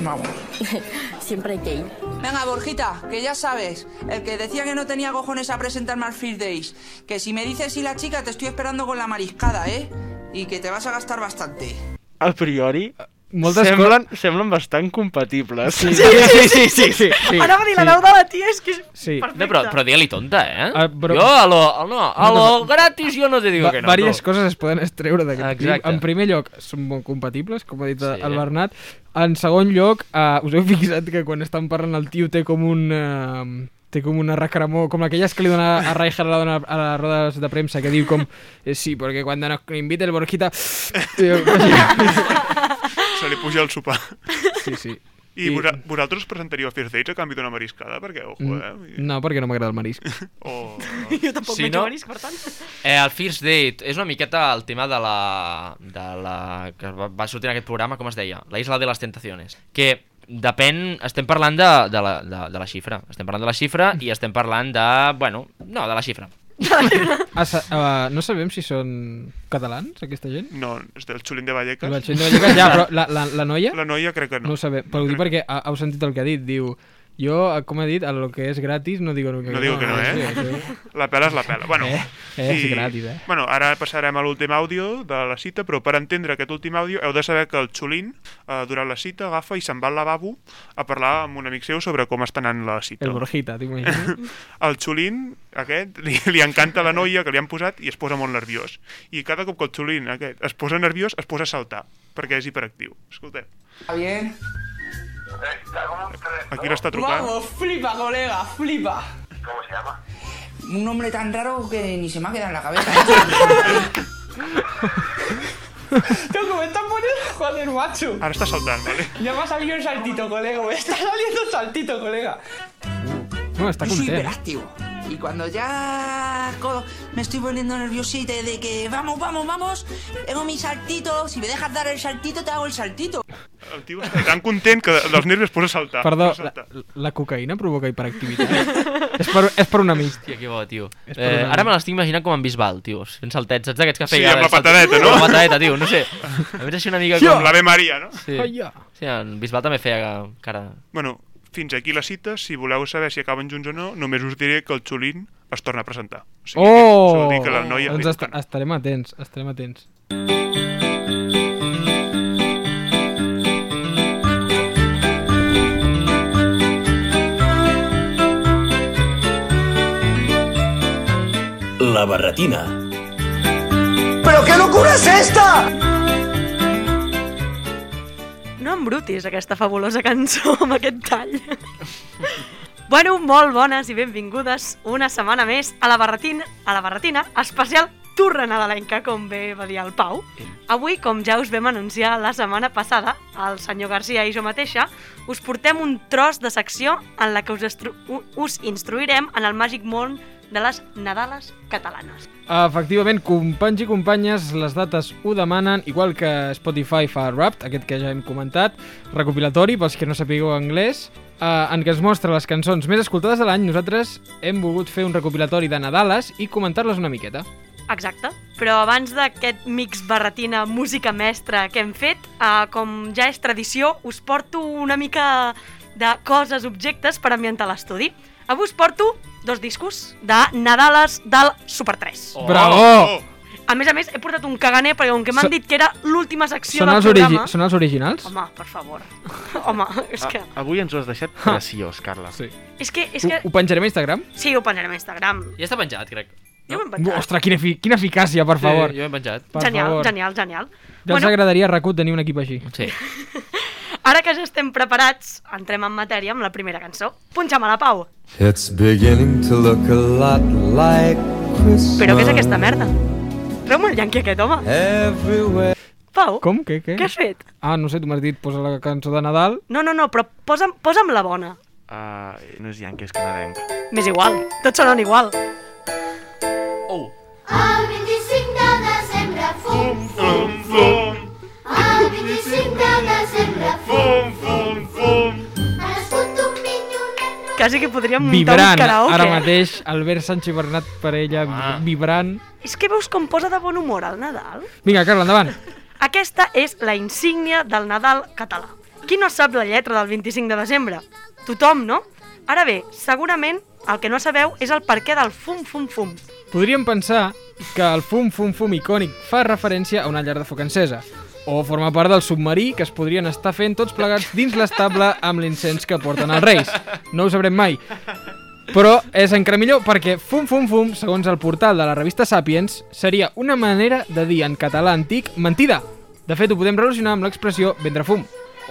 Vamos. Siempre hay que ir. Venga, Borjita, que ya sabes, el que decía que no tenía cojones a presentarme al First Days, que si me dices si la chica te estoy esperando con la mariscada, ¿eh? Y que te vas a gastar bastante. A priori, Moltes semblen, semblen bastant compatibles. Sí, sí, sí, sí, sí, sí, sí. Anava a dir, la sí. veu de la tia és que és Sí. No, perfecta. però, però digue-li tonta, eh? Ah, però- Jo a lo, a, no, a No, lo no. gratis jo no te digo Va, que no. Vàries tu. coses es poden extreure d'aquest clip. En primer lloc, són molt compatibles, com ha dit Sí. el Bernat. En segon lloc, uh, us heu fixat que quan estan parlant el tio té com un... Uh, té com una recramó, com aquelles que li dona a Rijkaard a la, dona a les rodes de premsa, que diu com, eh, sí, perquè quan nos invita el Borjita... Se li puja el sopar. sí, sí. I, I... vosaltres presentaríeu a First Dates a canvi d'una mariscada? Perquè, ojo, eh? No, perquè no m'agrada el marisc. O... Jo tampoc Sí, menjo no? marisc, per tant. Eh, el First Date és una miqueta el tema de la... De la que va, va sortir en aquest programa, com es deia? La Isla de les Tentaciones. Que depèn... Estem parlant de, de, la, de, de la xifra. Estem parlant de la xifra i estem parlant de... Bueno, no, de la xifra. Ah, uh, no sabem si són catalans, aquesta gent? No, és del Xulín de Vallecas. El Batxell de Vallecas, ja, però la, la, la noia? La noia crec que no. No ho sabem, però ho dic perquè heu sentit el que ha dit, diu... Jo, com ha dit, a lo que és gratis no digo que No digo que no, sí, eh? sí. La pela és la pela. Bueno, Eh, eh, és gratis, eh? Bueno, ara passarem a l'últim àudio de la cita, però per entendre aquest últim àudio heu de saber que el Xulín, eh, durant la cita, agafa i se'n va al lavabo a parlar amb un amic seu sobre com està anant la cita. El Borjita, t'imagines? el Xulín, aquest, li, li encanta la noia que li han posat i es posa molt nerviós. I cada cop que el Xulín aquest, es posa nerviós, es posa a saltar, perquè és hiperactiu. Escolteu, ¿Está aquí l'està trucant. Vamos, flipa, colega, flipa. ¿Cómo se llama? Un nombre tan raro que ni se me ha quedado en la cabeza. Tengo, me están poniendo... Joder, macho. Ara està saltant, vale? Ya me ha salido un saltito, colega. Me está saliendo un saltito, colega. No, està Yo soy hiperactivo. Y cuando ya me estoy poniendo nerviosito de que vamos, vamos, vamos, tengo mi saltito. Si me dejas dar el saltito, te hago el saltito. El tio està tan content que dels nervis posa a saltar. Perdó, posa a la, saltar. la cocaïna provoca hiperactivitat. és, per, és per una mig. Hòstia, que bo, tio. Eh, una- ara me l'estic imaginant com en Bisbal, tio, fent saltets, saps d'aquests que Sí, feia... amb la patadeta, no? Amb la patadeta, tio, no sé. A més, així una mica Sí, com... amb l'Ave Maria, no? Sí. Sí, en Bisbal també feia cara... Bueno, fins aquí la cita. Si voleu saber si acaben junts o no, només us diré que el Xulín es torna a presentar. O sigui, Oh! Això vol dir que la noia... Doncs est estarem atents, estarem atents. La barretina. ¿Pero qué locura es esta? No embrutis aquesta fabulosa cançó amb aquest tall. bueno, molt bones i benvingudes una setmana més a la barretina, a la barretina especial Turra Nadalenca, com bé va dir el Pau. Avui, com ja us vam anunciar la setmana passada, el senyor Garcia i jo mateixa, us portem un tros de secció en la que us, us instruirem en el màgic món de les Nadales catalanes. Efectivament, companys i companyes, les dates ho demanen, igual que Spotify fa Wrapped, aquest que ja hem comentat, recopilatori, pels que no sapigueu anglès, eh, en què es mostra les cançons més escoltades de l'any, nosaltres hem volgut fer un recopilatori de Nadales i comentar-les una miqueta. Exacte, però abans d'aquest mix barretina música mestra que hem fet, eh, com ja és tradició, us porto una mica de coses, objectes per ambientar l'estudi. Avui us porto dos discos de Nadales del Super 3. Oh! Bravo! A més a més, he portat un caganer perquè com que m'han So- dit que era l'última secció Són del programa... són els originals? Home, per favor. Home, és que... A, avui ens ho has deixat preciós, Carla. Sí. És que... És Ho, que... ho penjarem a Instagram? Sí, ho penjarem a Instagram. Ja està penjat, crec. Jo ho hem penjat. Ostres, quina, efi quina eficàcia, per favor. Sí, jo he penjat. Per genial, favor. genial, genial. Ja els agradaria a RAC1 tenir un equip així. Sí. Ara que ja estem preparats, entrem en matèria amb la primera cançó. Punxa'm a la Pau. It's beginning to look a lot like Christmas. Però què és aquesta merda? Treu-me el yanqui aquest, home. Everywhere. Pau, Com? Què? Què? què has fet? Ah, no sé, tu m'has dit, posa la cançó de Nadal. No, no, no, però posa'm, posa'm la bona. Uh, no és Yankee, és canadenc. M'és igual, tots sonen igual. El 25 de desembre, fum, fum, fum. El 25 de desembre, fum, fum, fum. Ha nascut un minyonet. Quasi que podríem muntar Vibrant, un karaoke. ara mateix, Albert Sánchez Bernat per ella, Ah. vibrant. És que veus com posa de bon humor al Nadal? Vinga, Carla, endavant. Aquesta és la insígnia del Nadal català. Qui no sap la lletra del 25 de desembre? Tothom, no? Ara bé, segurament el que no sabeu és el perquè del fum fum fum. Podríem pensar que el fum fum fum icònic fa referència a una llar de foc encesa, o forma part del submarí que es podrien estar fent tots plegats dins l'estable amb l'incens que porten els reis. No ho sabrem mai. Però és encara millor perquè fum fum fum, segons el portal de la revista Sapiens, seria una manera de dir en català antic mentida. De fet, ho podem relacionar amb l'expressió vendre fum.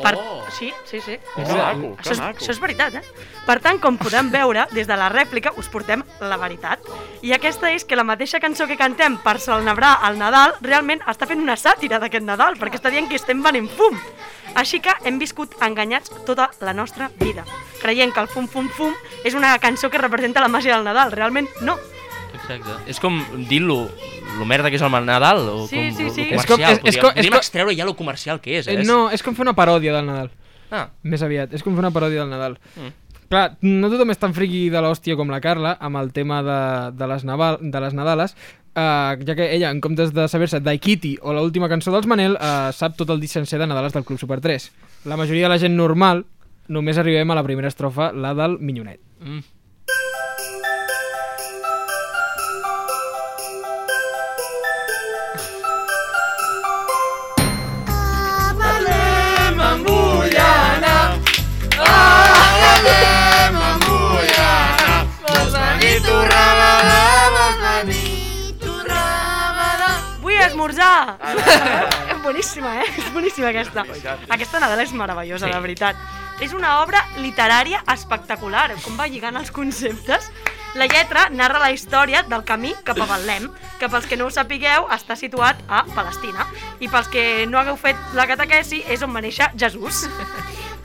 Per... Sí, sí, sí. Que És- maco, que això, és, maco. això és veritat, eh? Per tant, com podem veure, des de la rèplica us portem la veritat. I aquesta és que la mateixa cançó que cantem per celebrar el Nadal realment està fent una sàtira d'aquest Nadal, perquè està dient que estem venent fum. Així que hem viscut enganyats tota la nostra vida, creient que el fum fum fum és una cançó que representa la màgia del Nadal. Realment no. Exacte. És com dir-lo, lo merda que és el Nadal, o Sí, com sí, sí. lo És com- comercial. és- és com- és com- extreure ja lo comercial que és, eh? Eh, no, és com fer una paròdia del Nadal. Ah. Més aviat, és com fer una paròdia del Nadal. Mm. Clar, no tothom és tan friqui de l'hòstia com la Carla amb el tema de, de, les, Naval, de les Nadales, uh, ja que ella, en comptes de saber-se Daikiti o la última cançó dels Manel, uh, sap tot el disc sencer de Nadales del Club Super 3. La majoria de la gent normal només arribem a la primera estrofa, la del Minyonet. Mm. Esmorzar! és boníssima, eh? És boníssima aquesta. Aquesta Nadal és meravellosa, Sí. de veritat. És una obra literària espectacular, com va lligant els conceptes. La lletra narra la història del camí cap a Betlem, que pels que no ho sapigueu està situat a Palestina. I pels que no hagueu fet la catequesi és on va néixer Jesús.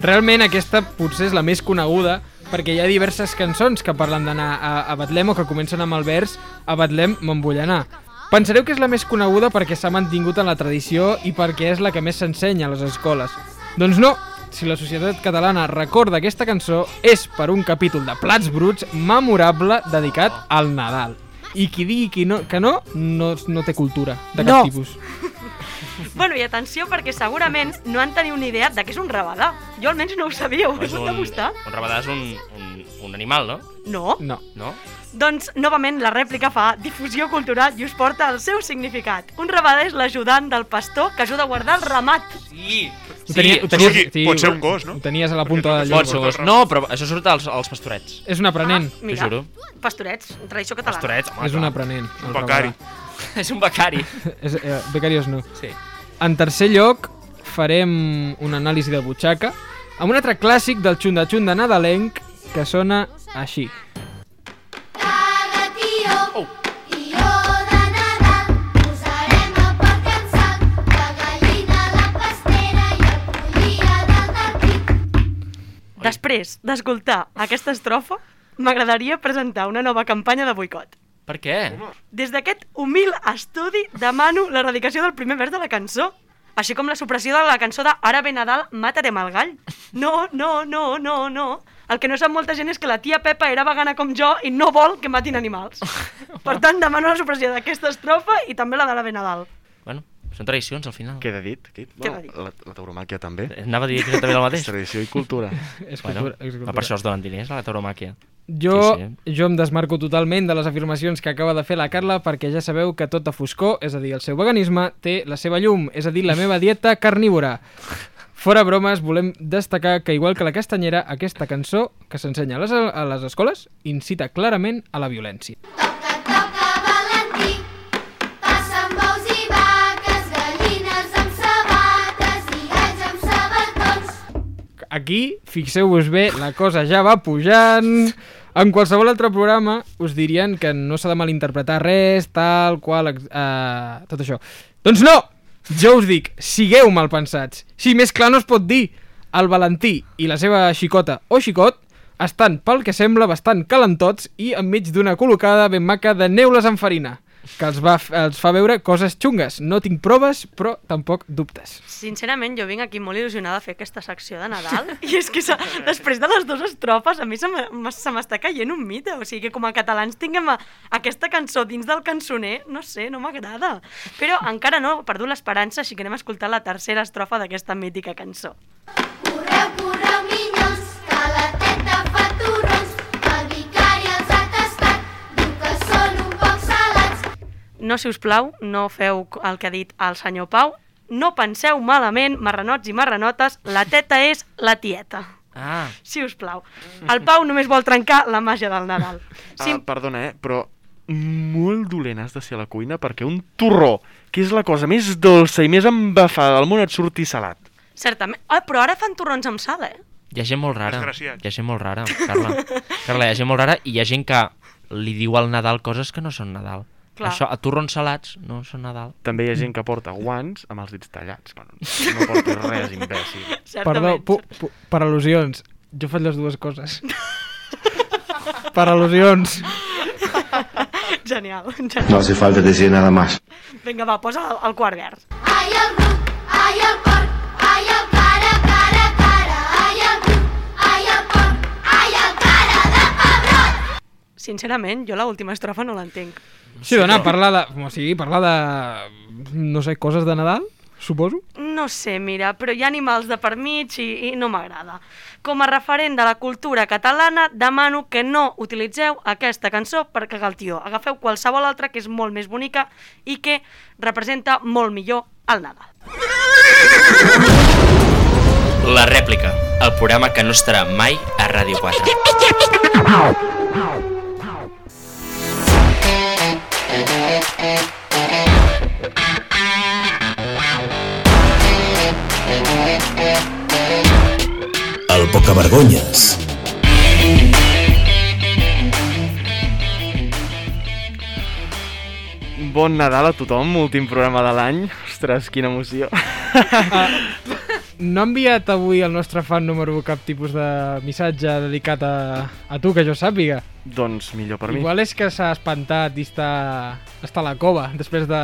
Realment aquesta potser és la més coneguda perquè hi ha diverses cançons que parlen d'anar a, a Betlem o que comencen amb el vers a Betlem me'n vull anar. Pensareu que és la més coneguda perquè s'ha mantingut en la tradició i perquè és la que més s'ensenya a les escoles. Doncs no, si la societat catalana recorda aquesta cançó és per un capítol de Plats Bruts memorable dedicat al Nadal. I qui digui que no, que no, no, no té cultura de cap No. tipus. Bueno, i atenció, perquè segurament no en teniu ni idea de què és un rabadà. Jo almenys no ho sabia, ho he hagut de un, buscar. un rabadà és un, un, un animal, no? No. No. No? Doncs, novament, la rèplica fa difusió cultural i us porta el seu significat. Un rabadà és l'ajudant del pastor que ajuda a guardar el ramat. Sí! Ho tenia- ho tenies- sí, pot ser un gos, no? Ho tenies a la punta de la Pot ser un gos. No, però això surt als, als pastorets. És un aprenent. Ah, mira, T'ho juro. pastorets, tradició catalana. Pastorets, home, És un aprenent. Un becari. és un becari. és, eh, becarios no. Sí. En tercer lloc, farem una anàlisi de butxaca amb un altre clàssic del xunda-xunda nadalenc que sona així. Després d'escoltar aquesta estrofa, m'agradaria presentar una nova campanya de boicot. Per què? Des d'aquest humil estudi demano l'erradicació del primer vers de la cançó, així com la supressió de la cançó de Ara ve Nadal, matarem el gall. No, no, no, no, no. El que no sap molta gent és que la tia Pepa era vegana com jo i no vol que matin animals. Per tant, demano la supressió d'aquesta estrofa i també la de la ve Nadal. Bueno, són tradicions, al final. Queda dit, dit. Queda dit. La, la tauromàquia també. Anava a dir exactament el mateix. Tradició i cultura. És Bueno, cultura, és cultura. per això es donen diners a la tauromàquia. Jo, Sí, jo em desmarco totalment de les afirmacions que acaba de fer la Carla perquè ja sabeu que tota foscor, és a dir, el seu veganisme, té la seva llum, és a dir, la meva dieta carnívora. Fora bromes, volem destacar que, igual que la castanyera, aquesta cançó que s'ensenya a, les, a les escoles incita clarament a la violència. Aquí, fixeu-vos bé, la cosa ja va pujant. En qualsevol altre programa us dirien que no s'ha de malinterpretar res, tal, qual, eh, tot això. Doncs no! Jo us dic, sigueu malpensats. Si més clar no es pot dir. El Valentí i la seva xicota o xicot estan, pel que sembla, bastant calentots i enmig d'una col·locada ben maca de neules amb farina, que els, va, els fa veure coses xungues. No tinc proves, però tampoc dubtes. Sincerament, jo vinc aquí molt il·lusionada a fer aquesta secció de Nadal i és que després de les dues estrofes a mi se m'e- m'es- se m'està caient un mite. O sigui que com a catalans tinguem aquesta cançó dins del cançoner, no sé, no m'agrada. Però encara no he perdut l'esperança, així que anem a escoltar la tercera estrofa d'aquesta mítica cançó. No, si us plau, no feu el que ha dit el senyor Pau. No penseu malament, marranots i marranotes, la teta és la tieta. Ah. Si us plau. El Pau només vol trencar la màgia del Nadal. Sí. Ah, perdona, eh, però molt dolent has de ser a la cuina perquè un torró, que és la cosa més dolça i més embafada del món, et surti salat. Certament. Ah, però ara fan torrons amb sal, eh? Hi ha gent molt rara. Desgraciats. Hi ha gent molt rara, Carla. Carla, hi ha gent molt rara i hi ha gent que li diu al Nadal coses que no són Nadal. Clar. Això, a torrons salats no són Nadal. També hi ha gent que porta guants amb els dits tallats. Bueno, no portis res, imbècil. Perdó, pu, pu, per al·lusions. Jo faig les dues coses. per al·lusions. Genial, genial. No hace falta decir nada más. Vinga, va, posa el, el quart vers. Ai, el ruc, ai, el Sincerament, jo l'última estrofa no l'entenc. Sí, dona, parlar de... O sigui, parlar de... No sé, coses de Nadal, suposo. No sé, mira, però hi ha animals de per mig i, i no m'agrada. Com a referent de la cultura catalana, demano que no utilitzeu aquesta cançó per cagar el tió. Agafeu qualsevol altra que és molt més bonica i que representa molt millor el Nadal. La rèplica, el programa que no estarà mai a Ràdio 4. Vergonyes. Bon Nadal a tothom, últim programa de l'any. Ostres, quina emoció. Ah, no ha enviat avui el nostre fan número cap tipus de missatge dedicat a, a tu, que jo sàpiga doncs millor per mi. Igual és que s'ha espantat i està, està a la cova després de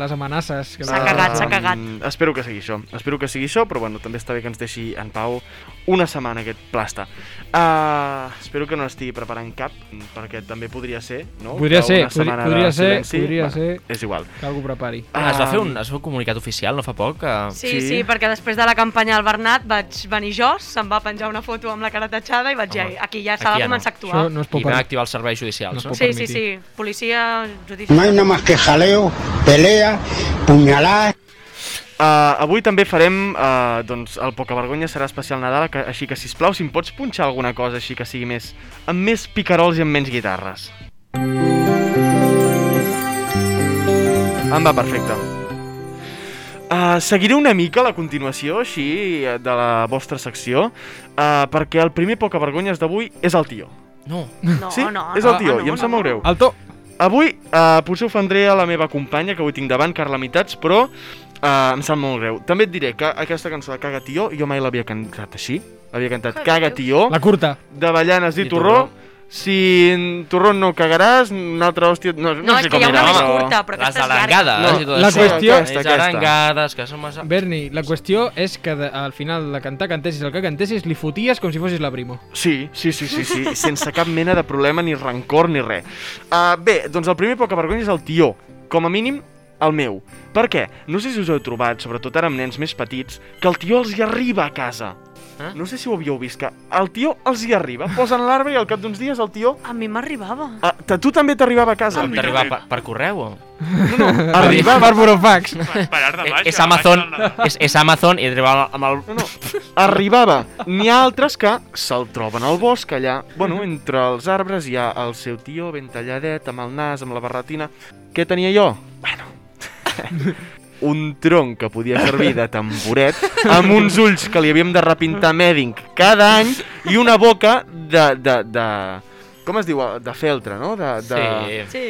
les amenaces. Que S'ha cagat, s'ha cagat. Mm, espero que sigui això. Espero que sigui això, però bueno, també està bé que ens deixi en pau una setmana aquest plasta. Uh, espero que no estigui preparant cap, perquè també podria ser, no? Podria Que ser, podria de ser, silenci, podria bueno, ser. És igual. Que algú prepari. Ah, es, va fer un, Um, es va comunicat oficial no fa poc? Que... Sí, sí, sí, perquè després de la campanya del Bernat vaig venir jo, se'm va penjar una foto amb la cara tatxada i vaig dir, aquí ja s'ha Aquí de ja començar a no. actuar. Això no es pot I. activar els serveis judicials, No no? Sí, sí, sí, policia No judicial. hay nada más que jaleo, pelea, puñaladas. Uh, avui també farem, uh, doncs, el Poca Vergonya serà especial Nadal, que, així que, sisplau, si em pots punxar alguna cosa així que sigui més... amb més picarols i amb menys guitarres. Em va perfecte. Uh, seguiré una mica la continuació, així, de la vostra secció, uh, perquè el primer Poca Vergonyes d'avui és el tio. No. No, sí? no, és el tio, no, i em sap no. molt greu. Alto! Avui uh, potser ofendré a la meva companya, que avui tinc davant, Carla Mitats, però uh, em sap molt greu. També et diré que aquesta cançó de Caga Tió, jo mai l'havia cantat així. Havia cantat Caga Tió, La curta. d'avellanes i, I torró. torró. Si en torró no cagaràs, una altra hòstia... No, no, No, sé és que com hi ha una més però- curta, però aquesta és llarga. arengades No, la això. qüestió- Les aquesta. arengades, que som... massa- Berni, la qüestió és que de, al final de cantar cantessis el que cantessis li foties com si fossis la primo. Sí, sí, sí, sí, sí, sense cap mena de problema, ni rancor, ni res. Uh, bé, doncs el primer poca vergonya és el tió, com a mínim el meu. Per què? No sé si us heu trobat, sobretot ara amb nens més petits, que el tió els hi arriba a casa. Eh? No sé si ho havíeu vist, que el tió els hi arriba, posen l'arbre i al cap d'uns dies el tió... A mi m'arribava. A tu també t'arribava a casa? T'arriba per, per correu o? No, no, Per arribava... burofax. Per art de Eh, és Amazon, és, és Amazon i arriba amb el... No, no, arribava. N'hi ha altres que se'l troben al bosc, allà, bueno, entre els arbres hi ha el seu tio ben talladet, amb el nas, amb la barretina. Què tenia jo? Bueno, un tronc que podia servir de tamboret, amb uns ulls que li havíem de repintar mèding cada any i una boca de... de, de com es diu? De feltre, no? De, de, Sí. Sí.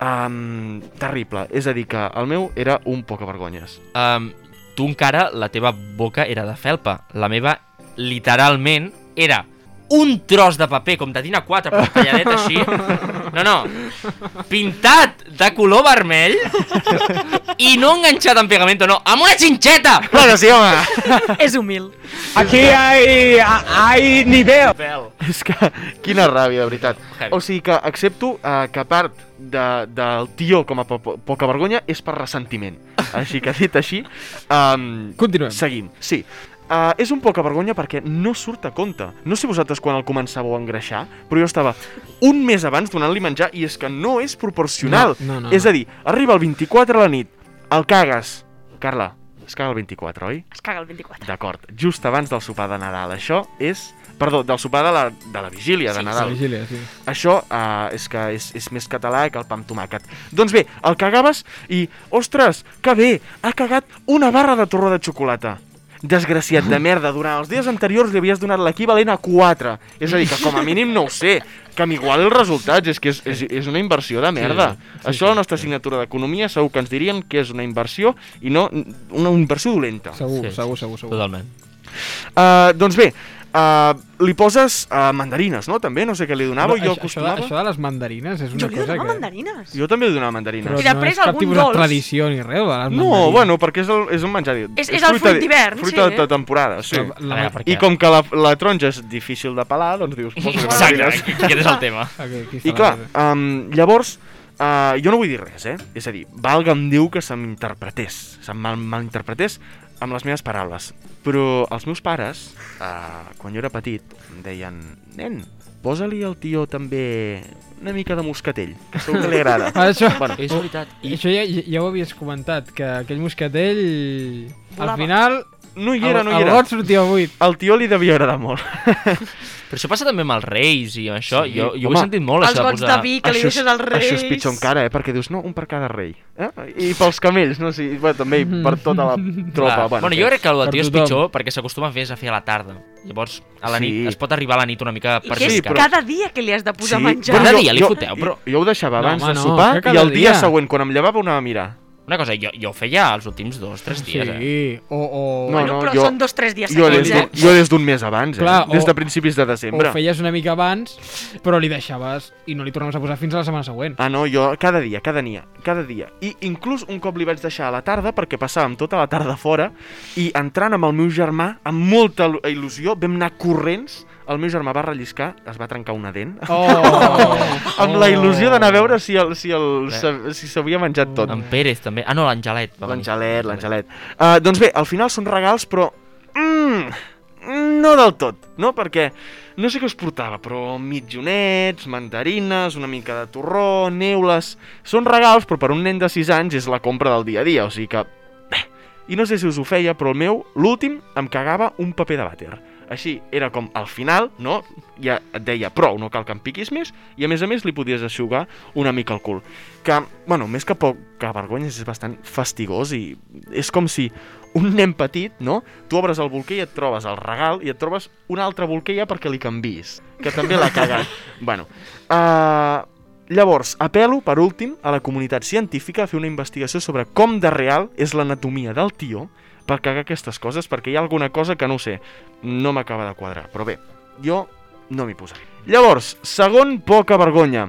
Um, terrible. És a dir, que el meu era un poca vergonyes. Um, tu encara, la teva boca era de felpa. La meva, literalment, era un tros de paper, com de tina 4, però talladet així. No, no. Pintat de color vermell i no enganxat amb pegamento, no, amb una xinxeta! Clar que sí, home! És humil. Aquí hay, hay nivel. És que, quina ràbia, de veritat. O sigui que accepto uh, que part de, del tio com a po poca vergonya és per ressentiment. Així que dit així, um, Continuem. seguim. Sí. Uh, és un poca vergonya perquè no surt a compte. No sé vosaltres quan el començàveu a engreixar, però jo estava un mes abans donant-li menjar i és que no és proporcional. No, no, no, és a dir, arriba el 24 a la nit, el cagues. Carla, es caga el 24, oi? Es caga el 24. D'acord, just abans del sopar de Nadal. Això és... Perdó, del sopar de la, de la vigília de La Nadal. vigília, sí. Això uh, és que és, és més català que el pa amb tomàquet. Doncs bé, el cagaves i, ostres, que bé, ha cagat una barra de torró de xocolata. Desgraciat de merda, durant els dies anteriors li havies donat l'equivalent a 4. És a dir, que com a mínim no ho sé, que m'igual els resultats, és que és, és, és una inversió de merda. Sí, sí, Això a la nostra assignatura d'economia segur que ens dirien que és una inversió i no una inversió dolenta. Segur, Sí, segur, segur, segur. Totalment. Uh, doncs bé, uh, li poses uh, mandarines, no? També, no sé què li donava, Però jo això, això, de, acostumava... això de les mandarines és una Jo li cosa donava que... mandarines. Jo també li donava mandarines. Però I després no és cap algun dolç. tradició ni res, de les No, mandarines. bueno, perquè és, el, és un menjar... És- és el fruit d'hivern, Fruita sí. de temporada, sí. La- la- veure? I com que la, la taronja és difícil de pelar, doncs dius... posa Exacte, mandarines. aquest és el tema. Està I la clar, cosa. um, llavors, uh, jo no vull dir res, eh? És a dir, valga'm Déu que se m'interpretés, se mal, malinterpretés amb les meves paraules. Però els meus pares, uh, quan jo era petit, em deien, nen, posa-li al tio també una mica de moscatell, que segur que li agrada. Ah, això, Bueno, És veritat. I... això ja, ja ho havies comentat, que aquell moscatell... Volava. Al final No hi El- era, no hi el era. got sortia buit. Al tio li devia agradar molt. Però això passa també amb els reis i amb això. Sí, jo, jo ho home. he sentit molt, Els això de gots posar... de vi que li deixes als reis. Això és pitjor encara, eh? Perquè dius, no, un per cada rei. Eh? I pels camells, no? Sí, bueno, també i per tota la tropa. Clar. Bueno, bueno, jo crec que el Per tio és pitjor perquè s'acostuma a fer a fer a la tarda. Llavors, a la nit, Sí. es pot arribar a la nit una mica I que és perjudicat. cada dia que li has de posar menjar. Cada dia li foteu, però... Jo, jo ho deixava No, abans home, de no, sopar que i el dia dia. següent, quan em llevava, ho anava a mirar. Una cosa, jo, jo ho feia els últims dos, tres dies, eh? Sí, o... o... No, Bueno, no, però jo- són dos, tres dies Jo des seguits, d'un eh? jo des d'un mes abans, eh? Clar, o- des de principis de desembre. O feies una mica abans, però li deixaves i no li tornaves a posar fins a la setmana següent. Ah, no, jo cada dia, cada dia, cada dia. I inclús un cop li vaig deixar a la tarda, perquè passàvem tota la tarda fora, i entrant amb el meu germà, amb molta il- il·lusió, vam anar corrents, el meu germà va relliscar, es va trencar una dent, Oh! amb la il·lusió d'anar a veure si el, si el, si s'havia menjat tot. En Pérez també. Ah, no, l'Angelet. va venir. L'Angelet, l'Angelet. Uh, doncs bé, al final són regals, però... Mm, no del tot, no? Perquè no sé què us portava, però mitjonets, mandarines, una mica de torró, neules... Són regals, però per un nen de 6 anys és la compra del dia a dia, o sigui que... Bé, i no sé si us ho feia, però el meu, l'últim, em cagava un paper de vàter. Així, era com al final, no? Ja et deia, prou, no cal que em piquis més, i a més a més li podies aixugar una mica el cul. Que, bueno, més que poc que vergonya, és bastant fastigós i és com si un nen petit, no? Tu obres el bolquer i et trobes el regal i et trobes un altre bolquer ja perquè li canvis, que també l'ha cagat. bueno, uh, llavors, apelo, per últim, a la comunitat científica a fer una investigació sobre com de real és l'anatomia del tio per cagar aquestes coses, perquè hi ha alguna cosa que no sé, no m'acaba de quadrar. Però bé, jo no m'hi posaré. Llavors, segon poca vergonya,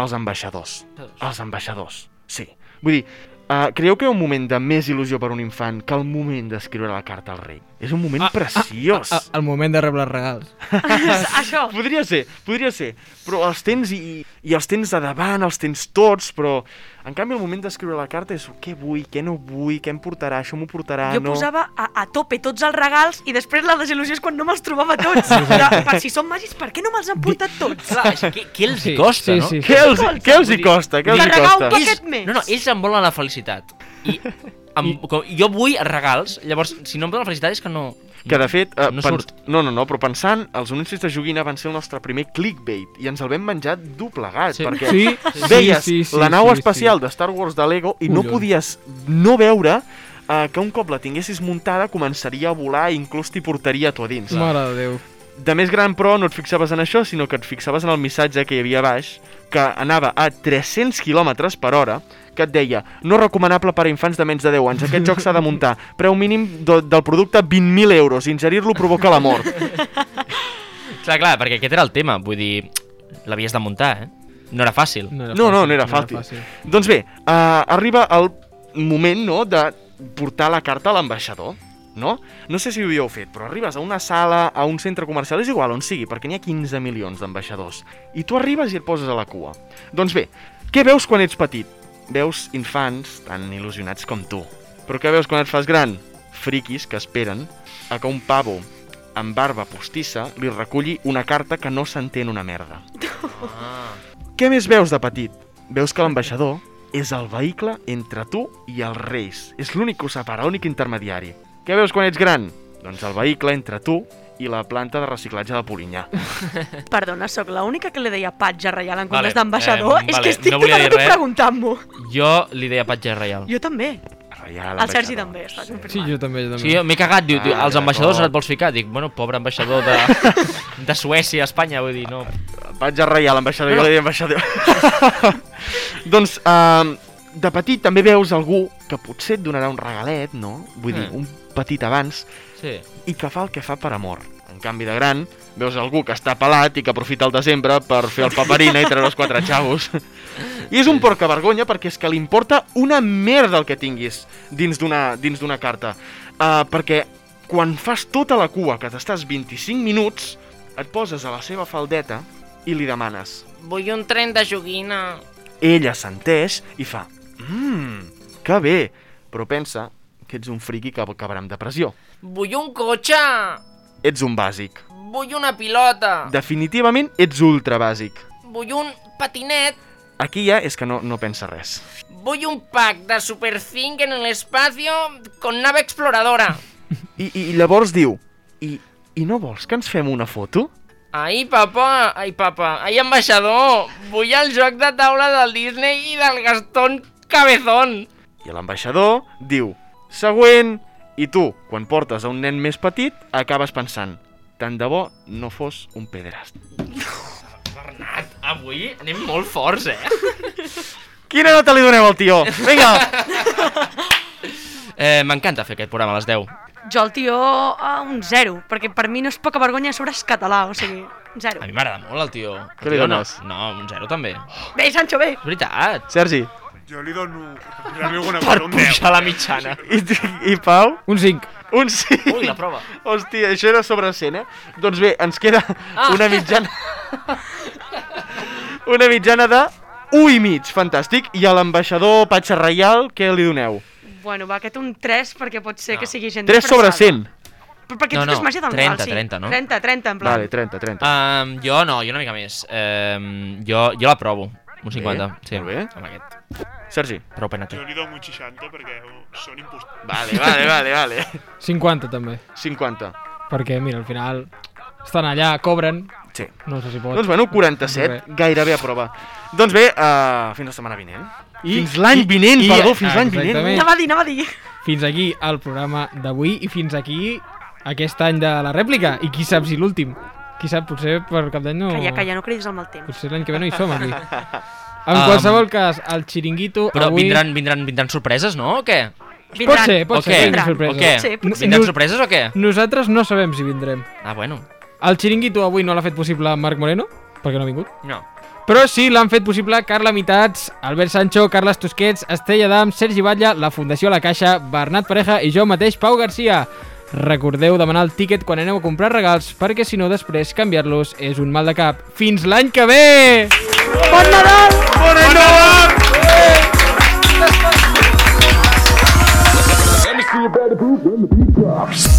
els ambaixadors. Els ambaixadors, sí. Vull dir, uh, creieu que hi ha un moment de més il·lusió per un infant que el moment d'escriure la carta al rei? És un moment preciós. Ah, el moment de rebre els regals. Això. Podria ser, podria ser, però els tens i, i els tens de davant, els tens tots, però en canvi el moment d'escriure la carta és què vull, què no vull, què em portarà, això m'ho portarà, Jo no... posava a, a tope tots els regals i després la desil·lusió és quan no me'ls trobava tots. De, per si són màgics, per què no me'ls han portat tots? Clar, que, què els hi Sí, costa, sí, no? sí, Què els, què els hi costa, què els hi Carregar un costa? paquet més. No, no, ells em volen la felicitat. I, em, com, jo vull regals, llavors, si no em volen la felicitat és que no... Que de fet, eh, no surt. no, no, no, però pensant, els anuncis de joguina van ser el nostre primer clickbait i ens el vam menjar doblegat, Sí. perquè Sí, veies sí, sí, sí, la nau sí, espacial sí. de Star Wars de Lego i no Collons. podies no veure eh, que un cop la tinguessis muntada començaria a volar i inclús t'hi portaria a tu a dins. Mare de Déu. De més gran, però, no et fixaves en això, sinó que et fixaves en el missatge que hi havia a baix, que anava a 300 km per hora, que et deia no recomanable per a infants de menys de 10 anys, aquest joc s'ha de muntar, preu mínim do, del producte 20.000 euros, ingerir-lo provoca la mort. Clar, clar, perquè aquest era el tema, vull dir, l'havies de muntar, eh? No era fàcil. No, era No, no, fàcil, no era fàcil. Doncs bé, uh, arriba el moment, no?, de portar la carta a l'ambaixador, no? No sé si ho havíeu fet, però arribes a una sala, a un centre comercial, és igual on sigui, perquè n'hi ha 15 milions d'ambaixadors. I tu arribes i et poses a la cua. Doncs bé, què veus quan ets petit? Veus infants tan il·lusionats com tu. Però què veus quan et fas gran? Friquis que esperen a que un pavo amb barba postissa li reculli una carta que no s'entén una merda. Ah. Què més veus de petit? Veus que l'ambaixador és el vehicle entre tu i els reis. És l'únic que ho separa, l'únic intermediari. Què veus quan ets gran? Doncs el vehicle entre tu i la planta de reciclatge de Polinyà. Perdona, sóc l'única que li deia patge reial en Vale, comptes d'ambaixador. eh, és vale, que estic no tota dir nit res. preguntant-m'ho. Jo li deia patge reial. Jo també. Reial, El Sergi també, està Sí, confirmat. jo també, jo també. Sí, m'he cagat, diu, diu, Ah, els ambaixadors d'acord. et vols ficar? Dic, bueno, pobre ambaixador de, de Suècia, Espanya, vull dir, no. Patge reial, ambaixador, No, jo no. li deia ambaixador. doncs, uh, de petit també veus algú que potser et donarà un regalet, no? Vull dir, Mm. un petit abans, Sí. i que fa el que fa per amor. En canvi de gran, veus algú que està pelat i que aprofita el desembre per fer el paperina i treure els quatre xavos. I és un porca vergonya perquè és que li importa una merda el que tinguis dins d'una dins d'una carta. Uh, perquè quan fas tota la cua, que t'estàs 25 minuts, et poses a la seva faldeta i li demanes. Vull un tren de joguina. Ella senteix i fa Mmm, que bé, però pensa que ets un friqui que acabarà amb depressió. Vull un cotxe. Ets un bàsic. Vull una pilota. Definitivament ets ultra bàsic. Vull un patinet. Aquí ja és que no, no pensa res. Voy un pack de Super 5 en el espacio con nave exploradora. I, i llavors diu, I, i no vols que ens fem una foto? Ai, papa, ai, papa, ai, ambaixador, vull el joc de taula del Disney i del Gastón Cabezón. I l'ambaixador diu, següent, i tu, quan portes a un nen més petit, acabes pensant, tant de bo no fos un pederast. Bernat, avui anem molt forts, eh? Quina nota li doneu al tio? Vinga! eh M'encanta fer aquest programa a les 10. Jo el tio a un zero, perquè per mi no és poca vergonya sobre és català, o sigui, zero. A mi m'agrada molt el tio. El Què li tio no, dones? no, un 0 també. Bé, Sancho, bé. És veritat. Sergi. Jo li dono... Per mi alguna Per cosa, un 10. pujar la mitjana. I, I Pau? Un 5. Un 5. Ui, la prova. Hòstia, això era sobre 100, eh? Doncs bé, ens queda Ah. una mitjana... una mitjana de 1 i mig, fantàstic. I a l'ambaixador Patxa Reial, què li doneu? Bueno, va, aquest un 3 perquè pot ser que sigui gent 3 sobre disfressada. 100. Però perquè No, tu no, és màgia del 30, Nadal, sí. 30, no? 30, 30, en plan. Vale, 30, 30. Um, jo no, jo una mica més. Um, jo, jo la provo. Un 50, Bé, sí. molt bé. Amb aquest. Sergi. Prou pena té. Jo li dono un 60 perquè són impostors. Vale, vale, vale, vale. 50 també. 50. Perquè, mira, al final estan allà, cobren. Sí. No sé si pot. Doncs bueno, 47, gairebé a prova. Doncs bé, uh, fins la setmana vinent. I- fins l'any i- vinent, i- perdó, fins l'any vinent. exactament. Anava a dir, anava a dir. Fins aquí el programa d'avui i fins aquí aquest any de la rèplica. I qui sap si l'últim. Qui sap, potser per cap d'any no... Calla, calla, no cridis al mal temps. Potser l'any que ve no hi som aquí. En Um, qualsevol cas, el xiringuito Però avui... vindran, vindran, vindran sorpreses, no? O què? Pot ser, pot ser, què? que vingui sorpresa. O què? Sí, pot ser. Vindran sorpreses o què? Nosaltres no sabem si vindrem. Ah, bueno. El xiringuito avui no l'ha fet possible Marc Moreno, perquè no ha vingut. No. Però sí l'han fet possible Carla Mitats, Albert Sancho, Carles Tusquets, Estella Dam, Sergi Batlle, la Fundació La Caixa, Bernat Pareja i jo mateix, Pau Garcia. Recordeu demanar el tíquet quan aneu a comprar regals, perquè si no després canviar-los és un mal de cap. Fins l'any que ve! Bon Nadal! Bon Nadal! Let me